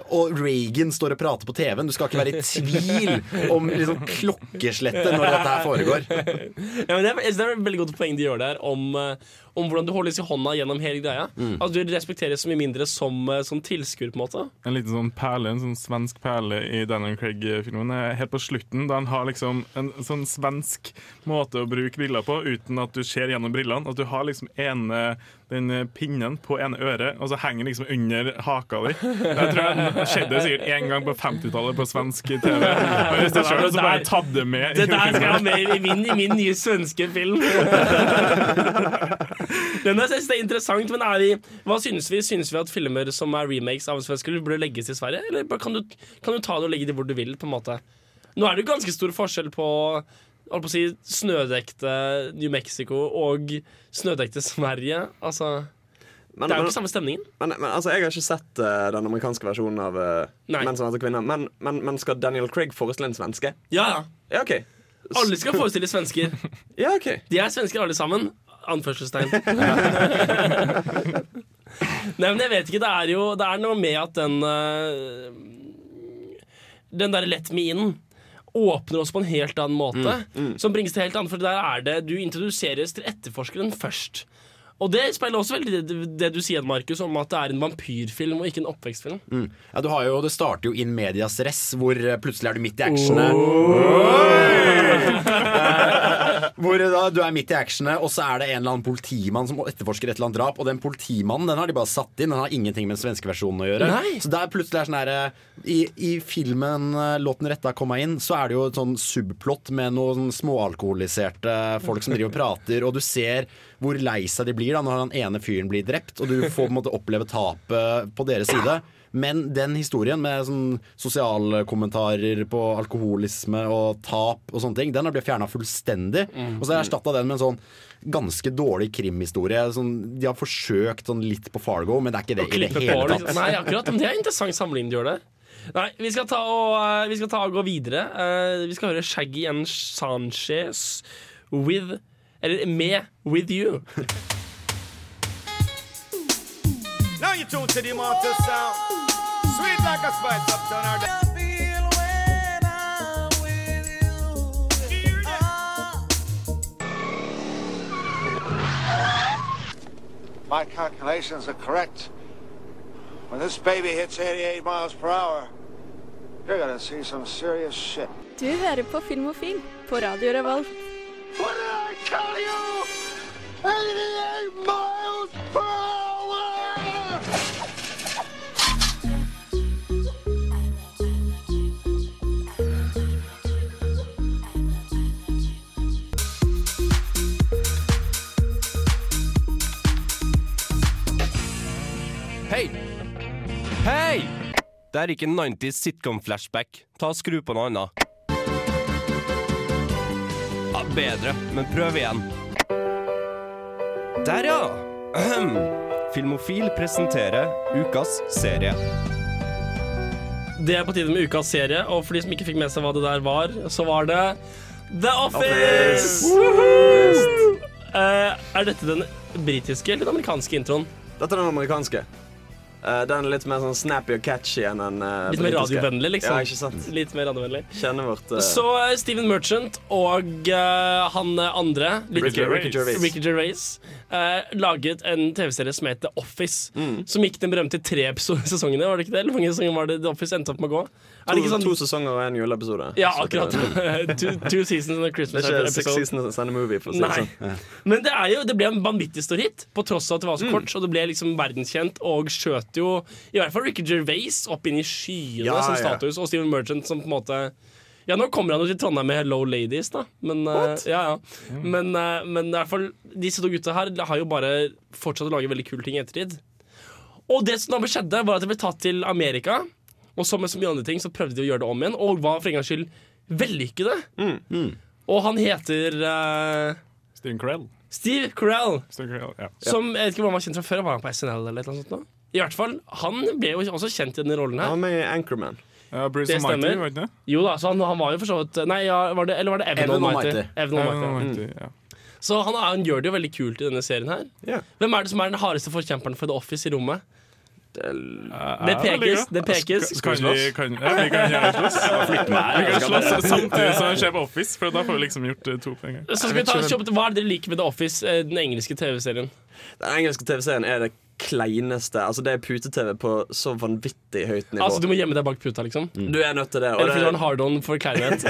og Reagan står og prater på TV-en. Du skal ikke være i tvil om liksom, klokkeslettet når dette her foregår. ja, men det, er, det er et veldig godt poeng de gjør der, om, eh, om hvordan du holdes i hånda gjennom hele greia. Mm. Altså, du respekteres så mye mindre som, eh, som tilskuer, på en måte. En liten sånn perle, en sånn svensk perle i Daniel Craig-filmen er helt på slutten, da han har liksom en sånn svensk måte å bruke briller på uten at du ser gjennom brillene. At du har liksom ene den pinnen på ene øret, og så henger den liksom under haka di. Jeg tror det skjedde sikkert én gang på 50-tallet på svensk TV. Og hvis det skjer, så bare tatt det med. Det der skal jeg ha med i min, i min nye svenske film. Den jeg synes det er interessant, men er vi, hva synes vi? Synes vi at filmer som er remakes av en svensk film, burde legges til Sverige? Eller kan du, kan du ta det og legge det hvor du vil? på en måte? Nå er det jo ganske stor forskjell på på si, snødekte New Mexico og snødekte Sverige. Altså Men- Det er jo ikke samme stemningen. Men, men altså, Jeg har ikke sett uh, den amerikanske versjonen av uh, Menn som hater kvinner. Men, men, men skal Daniel Craig forestille en svenske? Ja, ja. Ja, ok Alle skal forestille svensker. Ja, ok De er svensker alle sammen. Anførselstegn. Nei, men jeg vet ikke. Det er jo Det er noe med at den uh, Den derre Let me in åpner oss på en helt annen måte. Mm, Som bringes til helt annet, for der er det Du introduseres til etterforskeren først. Og det speiler også veldig det, det du sier, Markus, om at det er en vampyrfilm og ikke en oppvekstfilm. Mm. Ja, du har jo, Det starter jo in medias res, hvor eh, plutselig er du midt i actionet. Hvor da du er midt i actionet, og så er det en eller annen politimann som etterforsker et eller annet drap. Og den politimannen den har de bare satt inn. Den har ingenting med den svenske versjonen å gjøre. Nei. Så det er plutselig er sånn her eh, i, I filmen eh, 'Låten retta komma inn', så er det jo et sånn subplott med noen småalkoholiserte folk som driver og prater, og du ser hvor lei seg de blir da når den ene fyren blir drept, og du får på en måte oppleve tapet på deres side. Men den historien med sånn sosialkommentarer på alkoholisme og tap og sånne ting, den har blitt fjerna fullstendig. Mm. Og så har jeg erstatta den med en sånn ganske dårlig krimhistorie. Sånn, de har forsøkt sånn litt på Fargo, men det er ikke det i det hele liksom. tatt. Nei, akkurat, men Det er en interessant sammenligning du gjør det. Nei, vi skal ta og, eh, vi skal ta og gå videre. Uh, vi skal høre Shaggy and Sanchez with Eller med With You. Now you tune to the immortal sound. Sweet like a spice up down our My calculations are correct. When this baby hits 88 miles per hour, you're gonna see some serious shit. Du hører på Filmofil på Radio Revolt. What did I tell you? 88 miles per hour! Hei! Det er ikke 90s sitcom-flashback. Ta og Skru på noe annet. Ja, bedre, men prøv igjen. Der, ja! Ahem. Filmofil presenterer ukas serie. Det er på tide med ukas serie, og for de som ikke fikk med seg hva det der var, så var det The Office! Office! Eh, er dette den britiske eller den amerikanske introen? Dette er den amerikanske. Eh, den er litt mer sånn snappy og catchy enn den uh, Litt mer radiovennlig, liksom. Ja, ikke sant? Litt mer radiovennlig. Kjenner vårt uh... Så eh, Steven Merchant og uh, han eh, andre Ricky Gervais. Ricky Gervais. Eh, laget en TV-serie som het The Office. Mm. Som gikk den berømte tre sesongene. Var det ikke det? Eller mange sesonger var det The Office endte opp med å gå? Er det to, ikke sånn to sesonger og en juleepisode. Ja, akkurat. two, two seasons and a Det er ikke six episode. seasons and a movie, for å si det sånn. Men det, er jo, det ble en vanvittig stor hit, på tross av at det var så Mm. kort. Og det ble liksom verdenskjent og skjøt jo i hvert fall Ricky Gervais opp inn i skyene Ja, som ja. status, og Steven Merchant som på en måte ja, nå kommer han jo til Trondheim med Hello Ladies, da. Men, uh, ja, ja. men, uh, men i hvert fall disse to gutta her har jo bare fortsatt å lage veldig kule ting i ettertid. Og det som da skjedde, var at det ble tatt til Amerika. Og som med så mye andre ting så prøvde de å gjøre det om igjen, og var for en gangs skyld vellykkede. Og han heter uh, Steven Carell. Steve Carell. Steve Carell, ja. Som jeg vet ikke om han var kjent fra før. Var han på SNL eller noe sånt? Da? I hvert fall, Han ble jo også kjent i denne rollen her. Han er med i Anchorman. Ja, Bruce Det stemmer. stemmer. var ikke det? Jo da, så han, han var jo for så vidt Nei, ja, var det, eller var det Evan, Evan Almighty? Evan Almighty. Ja. Mm. ja. Så han, han gjør det jo veldig kult i denne serien her. Ja. Hvem er det som er den hardeste forkjemperen for The Office i rommet? Det pekes, det pekes. Skal vi, kan, ja, vi kan gjerne slåss. Vi kan slåss samtidig som han ser på Office, for da får vi liksom gjort eh, to på en gang. Så skal vi ta kjapt, Hva er det dere liker med The Office, eh, den engelske TV-serien? Den engelske TV-serien er det kleineste. Altså Det er pute-TV på så vanvittig høyt nivå. Altså Du må gjemme deg bak puta, liksom? Du er nødt til det. Eller fordi du har en hard-on for kleinhet?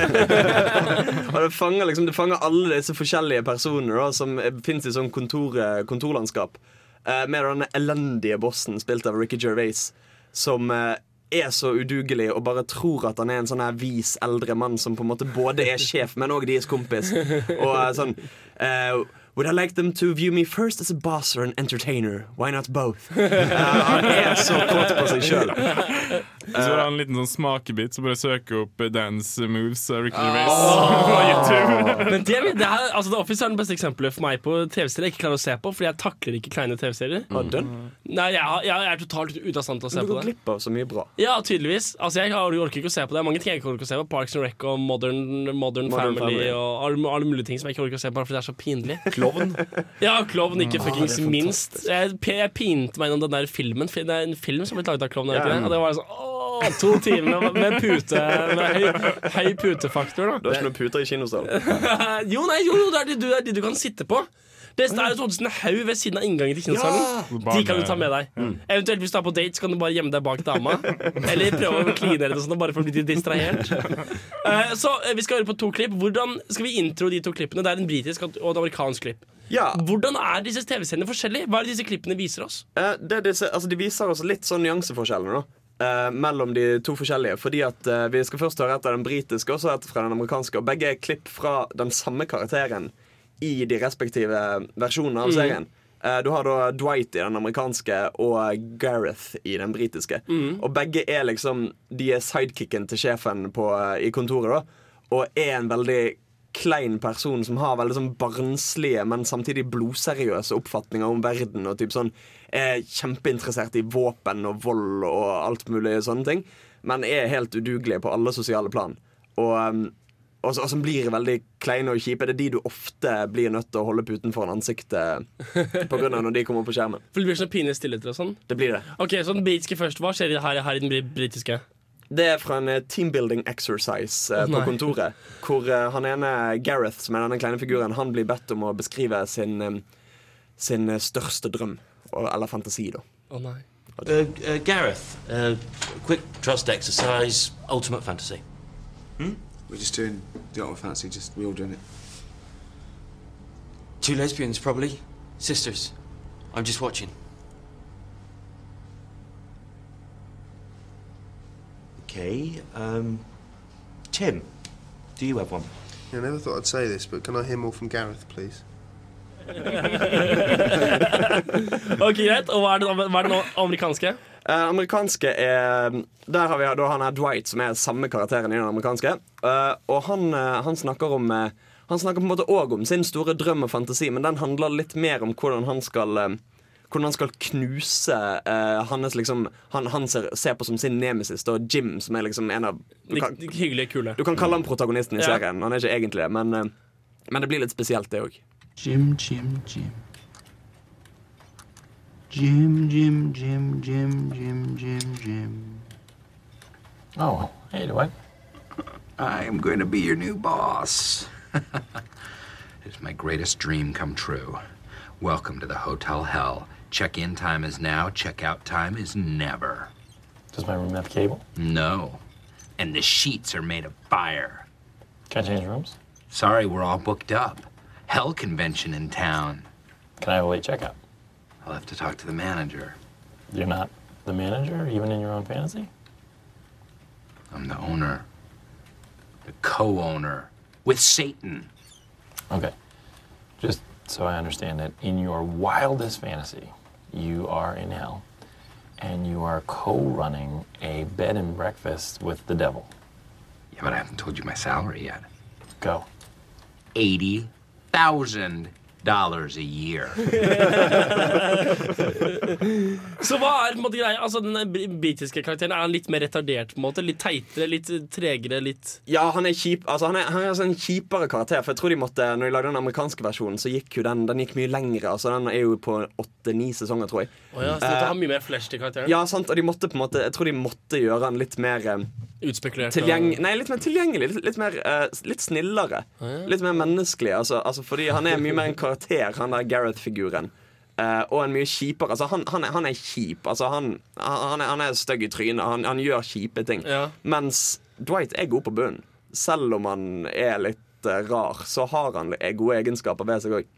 og det, fanger, liksom, det fanger alle disse forskjellige personer da, som fins i sånn kontor, kontorlandskap. Eh, med denne elendige bossen spilt av Ricky Gervais, som eh, er så udugelig og bare tror at han er en sånn her vis eldre mann som på en måte både er sjef, men òg deres kompis. Og eh, sånn eh, Would I like them to view me first as a boss or an entertainer? Why not both? Han er så kåt på seg sjøl. Så har han en liten sånn smakebit, så bare søker opp dance moves av Ricky Gervais på YouTube. Men det, det her, altså The Office er den beste eksempelet for meg på TV-serier jeg ikke klarer å se på, fordi jeg takler ikke kleine TV-serier. Mm. Nei, jeg, jeg er totalt ute av stand til å se på det. Du går glipp av så mye bra. Ja, tydeligvis. Altså, Jeg orker ikke å se på det. Det mange ting jeg ikke orker å se på. Parks and Rec og Modern, Modern, Modern Family, Family. og alle, alle mulige ting som jeg ikke orker å se bare fordi det er så pinlig. Klovn. Ja, Klovn, ikke Ah, fuckings er minst. Jeg, jeg pinte meg gjennom den der filmen. Det er en film som er blitt laget av Klovn, Ja. Og det var sånn åh, to timer med pute Med høy, høy putefaktor, da. Du har ikke noen puter i kinosalen. jo, nei, jo, jo, det er de, du, de du kan sitte på. Det er jo sånn en haug ved siden av inngangen til kinosalen. Ja! De kan du ta med deg. Eventuelt hvis du er på date, så kan du bare gjemme deg bak dama. Eller prøve å kline eller noe sånt, bare for å bli litt distrahert. Eh, så eh, vi skal høre på to klipp. Hvordan skal vi intro de to klippene? Det er en britisk og et amerikansk klipp. Ja. Hvordan er disse TV-seriene forskjellige? Hva er det disse klippene viser oss? Eh, det, disse, altså, de viser oss litt sånn nyanseforskjellene da eh, mellom de to forskjellige. Fordi at eh, Vi skal først høre etter den britiske og så etter fra den amerikanske. Og Begge er klipp fra den samme karakteren i de respektive versjonene av Mm. serien. Mm. du har da Dwight i den amerikanske og Gareth i den britiske. Mm. Og begge er liksom De er sidekicken til sjefen på, eh, i kontoret. da Og er en veldig klein person som har veldig sånn barnslige, men samtidig blodseriøse oppfatninger om verden. Og typ sånn Er kjempeinteressert i våpen og vold og alt mulig sånne ting. Men er helt udugelige på alle sosiale plan. Og, um, og, og som blir veldig kleine og kjipe. Det er de du ofte blir nødt til å holde puten foran ansiktet på grunn av når de kommer på skjermen. For det blir sånn pinlig stillheter og sånn. Det blir det. Ok, Så den britiske først. Hva skjer her, her i den britiske? Det er fra en eh, teambuilding exercise eh, på nei. kontoret. Hvor eh, han ene, Gareth, som er denne kleine figuren, han blir bedt om å beskrive sin, eh, sin eh, største drøm. Eller fantasi, da. Å nei. Uh, uh, Gareth, uh, quick trust exercise, ultimate fantasy. We're just doing the ultimate fancy, just we all doing it. Two lesbians, probably. Sisters. I'm just watching. Okay, um, Tim, do you have one? I never thought I'd say this, but can I hear more from Gareth, please? Ok, Greit. Og hva er den, hva er den amerikanske? Uh, amerikanske er Der har vi da han er Dwight, som er samme karakteren i den amerikanske. Uh, og han, uh, han snakker om Han snakker på en måte òg om sin store drøm og fantasi, men den handler litt mer om hvordan han skal hvordan han skal knuse hans liksom Han, han ser, ser på som sin nemesis, da, Jim, som er liksom en av du kan, de hyggelige, kule. du kan kalle han protagonisten i serien. Han er ikke egentlig det, men, men det blir litt spesielt, det òg. Jim, Jim, Jim. Jim, Jim, Jim, Jim, Jim, Jim, Jim. Oh, hey, Dwight. I'm going to be your new boss. it's my greatest dream come true. Welcome to the Hotel Hell. Check in time is now, check out time is never. Does my room have cable? No. And the sheets are made of fire. Can I change rooms? Sorry, we're all booked up. Hell convention in town. Can I have a late checkout? I'll have to talk to the manager. You're not the manager, even in your own fantasy? I'm the owner. The co owner. With Satan. Okay. Just so I understand it, in your wildest fantasy, you are in hell and you are co running a bed and breakfast with the devil. Yeah, but I haven't told you my salary yet. Go. Eighty thousand dollars a year. Så hva er på en måte greia? Altså, den britiske karakteren Er han litt mer retardert? på en måte? Litt teitere, litt tregere? litt Ja, han er kjip Altså han er, han er altså en kjipere karakter. For jeg tror de måtte Når de lagde den amerikanske versjonen, så gikk jo den Den gikk mye lengre. Altså Den er jo på åtte-ni sesonger, tror jeg. Oh, ja, så dette har mye mer flash til karakteren? Ja, sant, og de måtte på en måte Jeg tror de måtte gjøre den litt mer eh, Utspekulert? Nei, litt mer tilgjengelig. Litt, litt mer uh, Litt snillere. ja. Litt mer menneskelig. Altså, altså fordi han er mye mer en karakter, han der Gareth-figuren. Uh, og en mye kjipere. Altså, han, han, er, han er kjip. Altså, han, han, er, er stygg i trynet. Han, han gjør kjipe ting. Mens Dwight er god på bunnen. Selv om han er litt uh, rar, så har han gode egenskaper ved seg òg.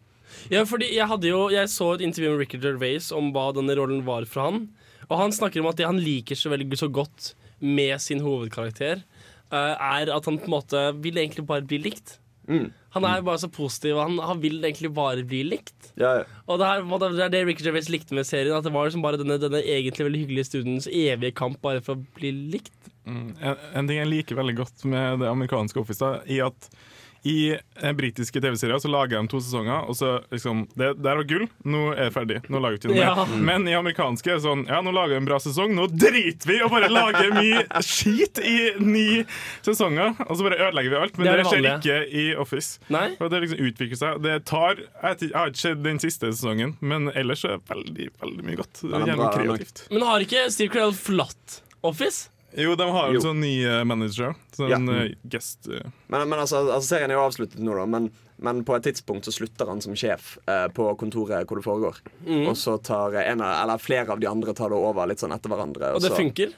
Ja, fordi jeg, hadde jo, jeg så et intervju med Ricky Gervais om hva denne rollen var for han. Og han snakker om at det han liker så veldig så godt med sin hovedkarakter, eh, er at han på en måte vil egentlig bare bli likt. Mm. Han er bare så positiv, og han, han vil egentlig bare bli likt. Ja, ja. Og det, her, det er det Ricky Gervais likte med serien. At det var liksom bare denne, denne egentlig veldig hyggelige studens evige kamp bare for å bli likt. Mm. En, en ting jeg liker veldig godt med det amerikanske Office, da, i at i eh, britiske TV-serier så lager de to sesonger, og så liksom Det der var gull, nå er det ferdig. Nå lager vi ikke noe Ja. mer. Men i amerikanske er det sånn Ja, nå lager vi en bra sesong, nå driter vi og bare lager mye skit i ni sesonger, og så bare ødelegger vi alt. Men Det det, er det skjer ikke i Office. Og det liksom utvikler seg. Det tar Jeg har ikke sett den siste sesongen, men ellers er det veldig, veldig mye godt. Det er jævlig kreativt. Men har ikke Steve Carell flatt Office? Jo, de har jo Jo. sånn ny eh, manager. Sånn Ja. eh, guest eh. Men, men altså, altså, serien er jo avsluttet nå, da. Men, men på et tidspunkt så slutter han som sjef eh, på kontoret hvor det foregår. Mm. Og så tar en av, eller flere av de andre tar det over litt sånn etter hverandre. Og det så- funker?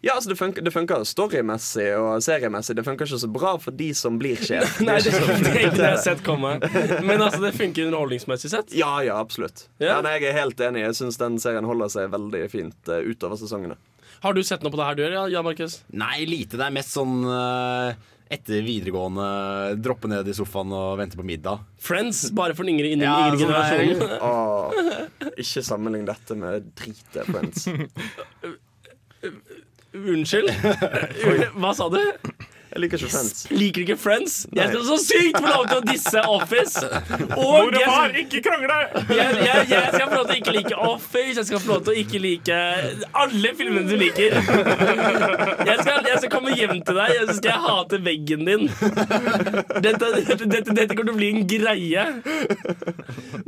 Ja, altså det funker, det funker storymessig og seriemessig. Det funker ikke så bra for de som blir sjef. Nei, det, er ikke det er ikke det jeg har sett komme. Men altså, det funker underholdningsmessig sett? Ja, ja, absolutt. Ja. Ja. nei, jeg er helt enig. Jeg syns den serien holder seg veldig fint uh, utover sesongene. Har du sett noe på det her, du gjør, ja, Jan Markus? Nei, lite. Det er mest sånn eh, etter videregående droppe ned i sofaen og vente på middag. Friends, bare for den yngre, innen Ja, yngre det. generasjonen. Åh, ikke sammenlign dette med dritet Friends. Unnskyld? Hva sa du? Jeg liker ikke Friends. Liker ikke Friends? Nei. Jeg skal så sykt få lov til å disse Office! Mor og far, ikke krangle! Jeg, jeg, jeg skal få lov til å ikke like Office, jeg skal få lov til å ikke like alle filmene du liker. Jeg skal, jeg skal komme hjem til deg, og så skal jeg hate veggen din. Dette, dette, dette, kommer til å bli en greie.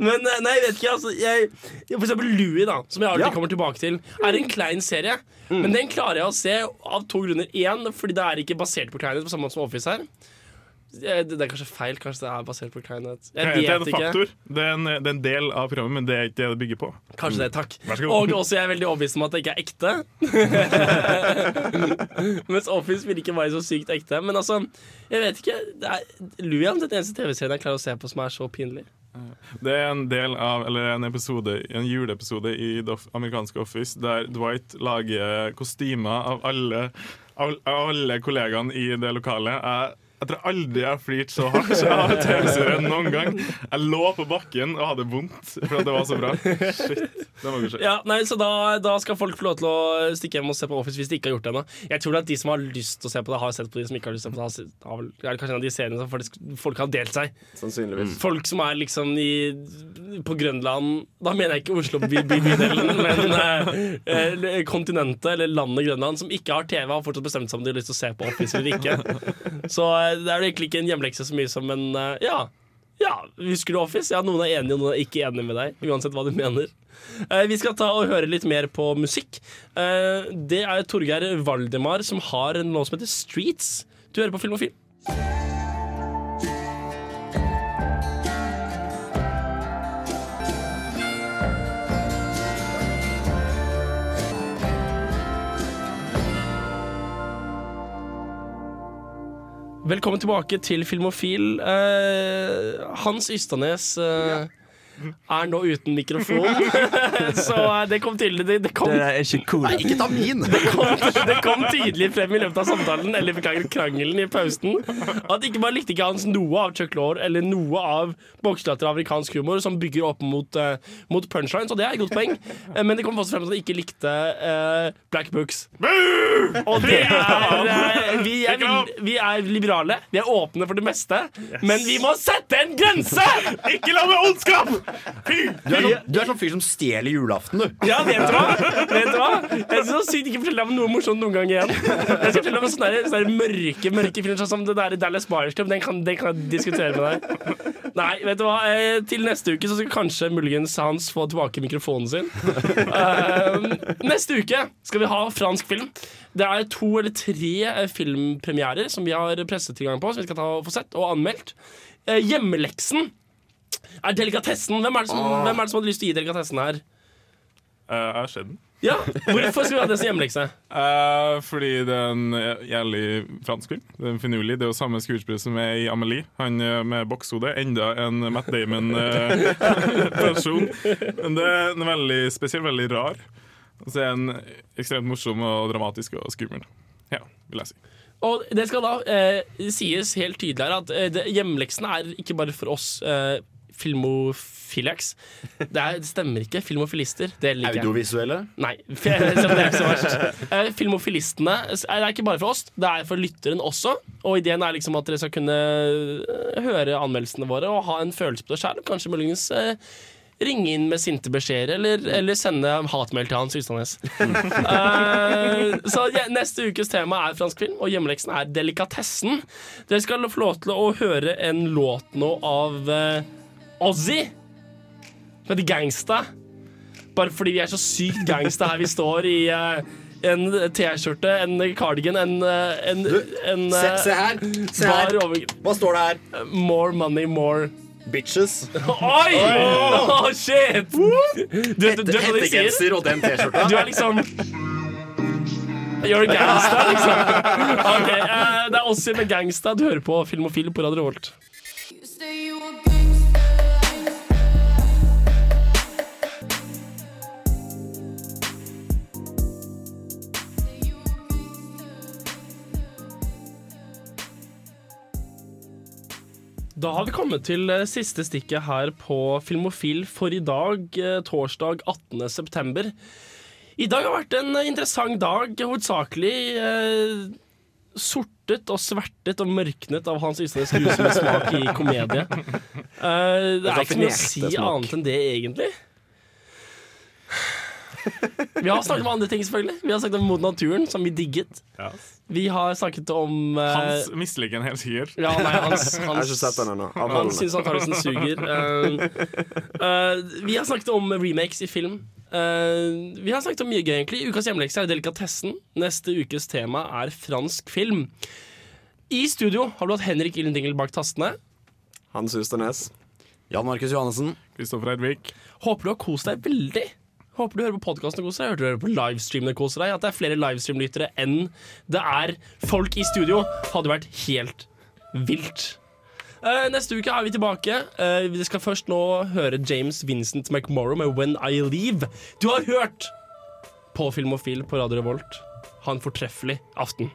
Men eh, nei, jeg vet ikke. Altså, jeg, for eksempel Louie, da, som jeg alltid Ja. kommer tilbake til, er en klein serie. Men den klarer jeg å se av to grunner. Én, fordi det er ikke basert på kleinhet på samme måte som Office her. Eh, Det det er kanskje feil. Kanskje det er basert på kleinhet. Jeg det er en ikke. faktor. Det er en, det er en del av programmet, men det er ikke det det bygger på. Kanskje det, takk. Så god. Og også jeg er veldig overbevist om at det ikke er ekte. Mens Office vil ikke være så sykt ekte. Men altså, jeg vet ikke. Det er Luian, den eneste TV-serien jeg klarer å se på som er så pinlig. Det er en del av, eller en episode, en juleepisode i det amerikanske Office der Dwight lager kostymer av alle, alle kollegaene i det lokalet. Jeg, jeg tror aldri jeg har flirt så hardt av TV-serien noen gang. Jeg lå på bakken og hadde vondt for at det var så bra. Shit, det må skje. Ja, nei, så da, da skal folk få lov til å stikke hjem og se på Office hvis de ikke har gjort det ennå. Jeg tror at de som har lyst til å se på det, har sett på de som ikke har lyst til å se på det. Har, vel, er det kanskje en av de seriene som faktisk folk har delt seg. Sannsynligvis. Folk som er liksom i, på Grønland Da mener jeg ikke Oslo by, by, bydelen, men eh, eh, kontinentet eller landet Grønland, som ikke har TV, har fortsatt bestemt seg om de har lyst til å se på Office eller ikke. Så det er egentlig ikke en hjemlekse så mye som en uh, Ja. Ja, Husker du Office? Ja, Noen er enige, og noen er ikke enige med deg. Uansett hva du mener. Uh, vi skal ta og høre litt mer på musikk. Uh, det er Torgeir Valdemar som har en låt som heter Streets. Du hører på Film og Film. Velkommen tilbake til Filmofil. Eh, Hans Ystanes eh, er nå uten mikrofon, så eh, det kom tydelig det, det kom, Det er ikke cool. Nei, ikke ta min! det kom, det kom tydelig frem i løpet av samtalen Eller beklager krangelen i pausen At ikke bare likte ikke Hans noe av Chuck Lorre Eller noe av bokslatter amerikansk humor Som bygger opp mot, uh, mot punchlines Og det er et godt poeng. Eh, Men det kom også frem at han ikke likte uh, Black Books. Og det er uh, vi, er vi er liberale. Vi er åpne for det meste. Men vi må sette en grense! Ikke la meg ondskap! Du er, sånn, du er sånn fyr som stjeler julaften, du. Ja, vet du hva? Vet du hva? Jeg skal så sykt ikke fortelle deg om noe morsomt noen gang igjen. Jeg skal fortelle om sånne, sånne der mørke mørke filmer, sånn som det der Dallas Buyers Club. Den kan, den kan jeg diskutere med deg. Nei, vet du hva? Eh, Til neste uke så skal kanskje muligens Hans få tilbake mikrofonen sin. Eh, neste uke skal vi ha fransk film. Det er to eller tre eh, filmpremierer som vi har pressetilgang på, som vi skal ta og få sett og anmeldt. Eh, Hjemmeleksen er delikatessen. Hvem er, det som, hvem er det som hadde lyst til å gi delikatessen her? Uh, jeg har sett den. Ja, Hvorfor skal vi ha det som hjemmelekse? Uh, fordi det er en jævlig fransk film. Det er en finurlig. Det er jo samme skuespiller som er i Amelie. Han eh, med bokshode. Enda en Matt Damon-versjon. Men det er en veldig spesiell, veldig rar. Og så er den ekstremt morsom og dramatisk og skummel. Ja, vil jeg si. Og det skal da eh, sies helt tydelig her at eh, det, er ikke bare for oss eh, filmofiliacs. Det, er, det stemmer ikke. Filmofilister. Det liker jeg. Audiovisuelle? Nei, det er ikke så verst. Eh, Filmofilistene er ikke bare for oss, det er for lytteren også. Og ideen er liksom at dere skal kunne eh, høre anmeldelsene våre og ha en følelse på det sjøl. Kanskje muligens eh, ringe inn med sinte beskjeder eller, eller sende hatmail til Hans Ystadnes. uh, så ja, neste ukes tema er fransk film, og hjemmeleksen er delikatessen. Dere skal få lov til å høre en låt nå av eh, Ozzy. Som heter Gangsta. Bare fordi vi er så sykt gangsta her vi står i uh, en T-skjorte, en cardigan, en, eh, en, en se- eh, se her, se her. over- Hva står det her? More money, more Bitches. Oi! Oh, shit! Du, du, du, du? Hettegenser og den T-skjorta. Du er liksom You're a gangsta, liksom. Okay, eh, Det er Ossi med gangsta. Du hører på Filmofil på Radio Revolt. Da har vi kommet til eh, siste stikket her på Filmofil for i dag, eh, torsdag 18. september. I dag har vært en eh, interessant dag, hovedsakelig eh, sortet og svertet og mørknet av Hans Ysnes grusomme smak i komedie. Eh, det er ikke noe å si annet enn det, egentlig. Vi har snakket om andre ting, selvfølgelig. Vi har snakket om Mot naturen, som vi digget. Vi har snakket om uh, Hans misliker den helt sikkert. ja, nei, hans, hans, Jeg har ikke sett den ennå. Han syns antakelsen suger. Uh, uh, vi har snakket om remakes i film. Uh, vi har snakket om mye gøy, egentlig. Ukas hjemmelekse er delikatessen. Neste ukes tema er fransk film. I studio har du hatt Henrik Illendingel bak tastene. Hans Husternes. Jan Markus Johannessen. Kristoffer Eidvik. Håper du har kost deg veldig. Håper du hører på podkasten og koser deg. Hørte du hører på livestreamene og koser deg. At det er flere livestream-lyttere enn det er folk i studio, hadde vært helt vilt. Uh, neste uke er vi tilbake. Uh, vi skal først nå høre James Vincent McMorrow med 'When I Leave'. Du har hørt på Filmofil på Radio Revolt. Ha en fortreffelig aften.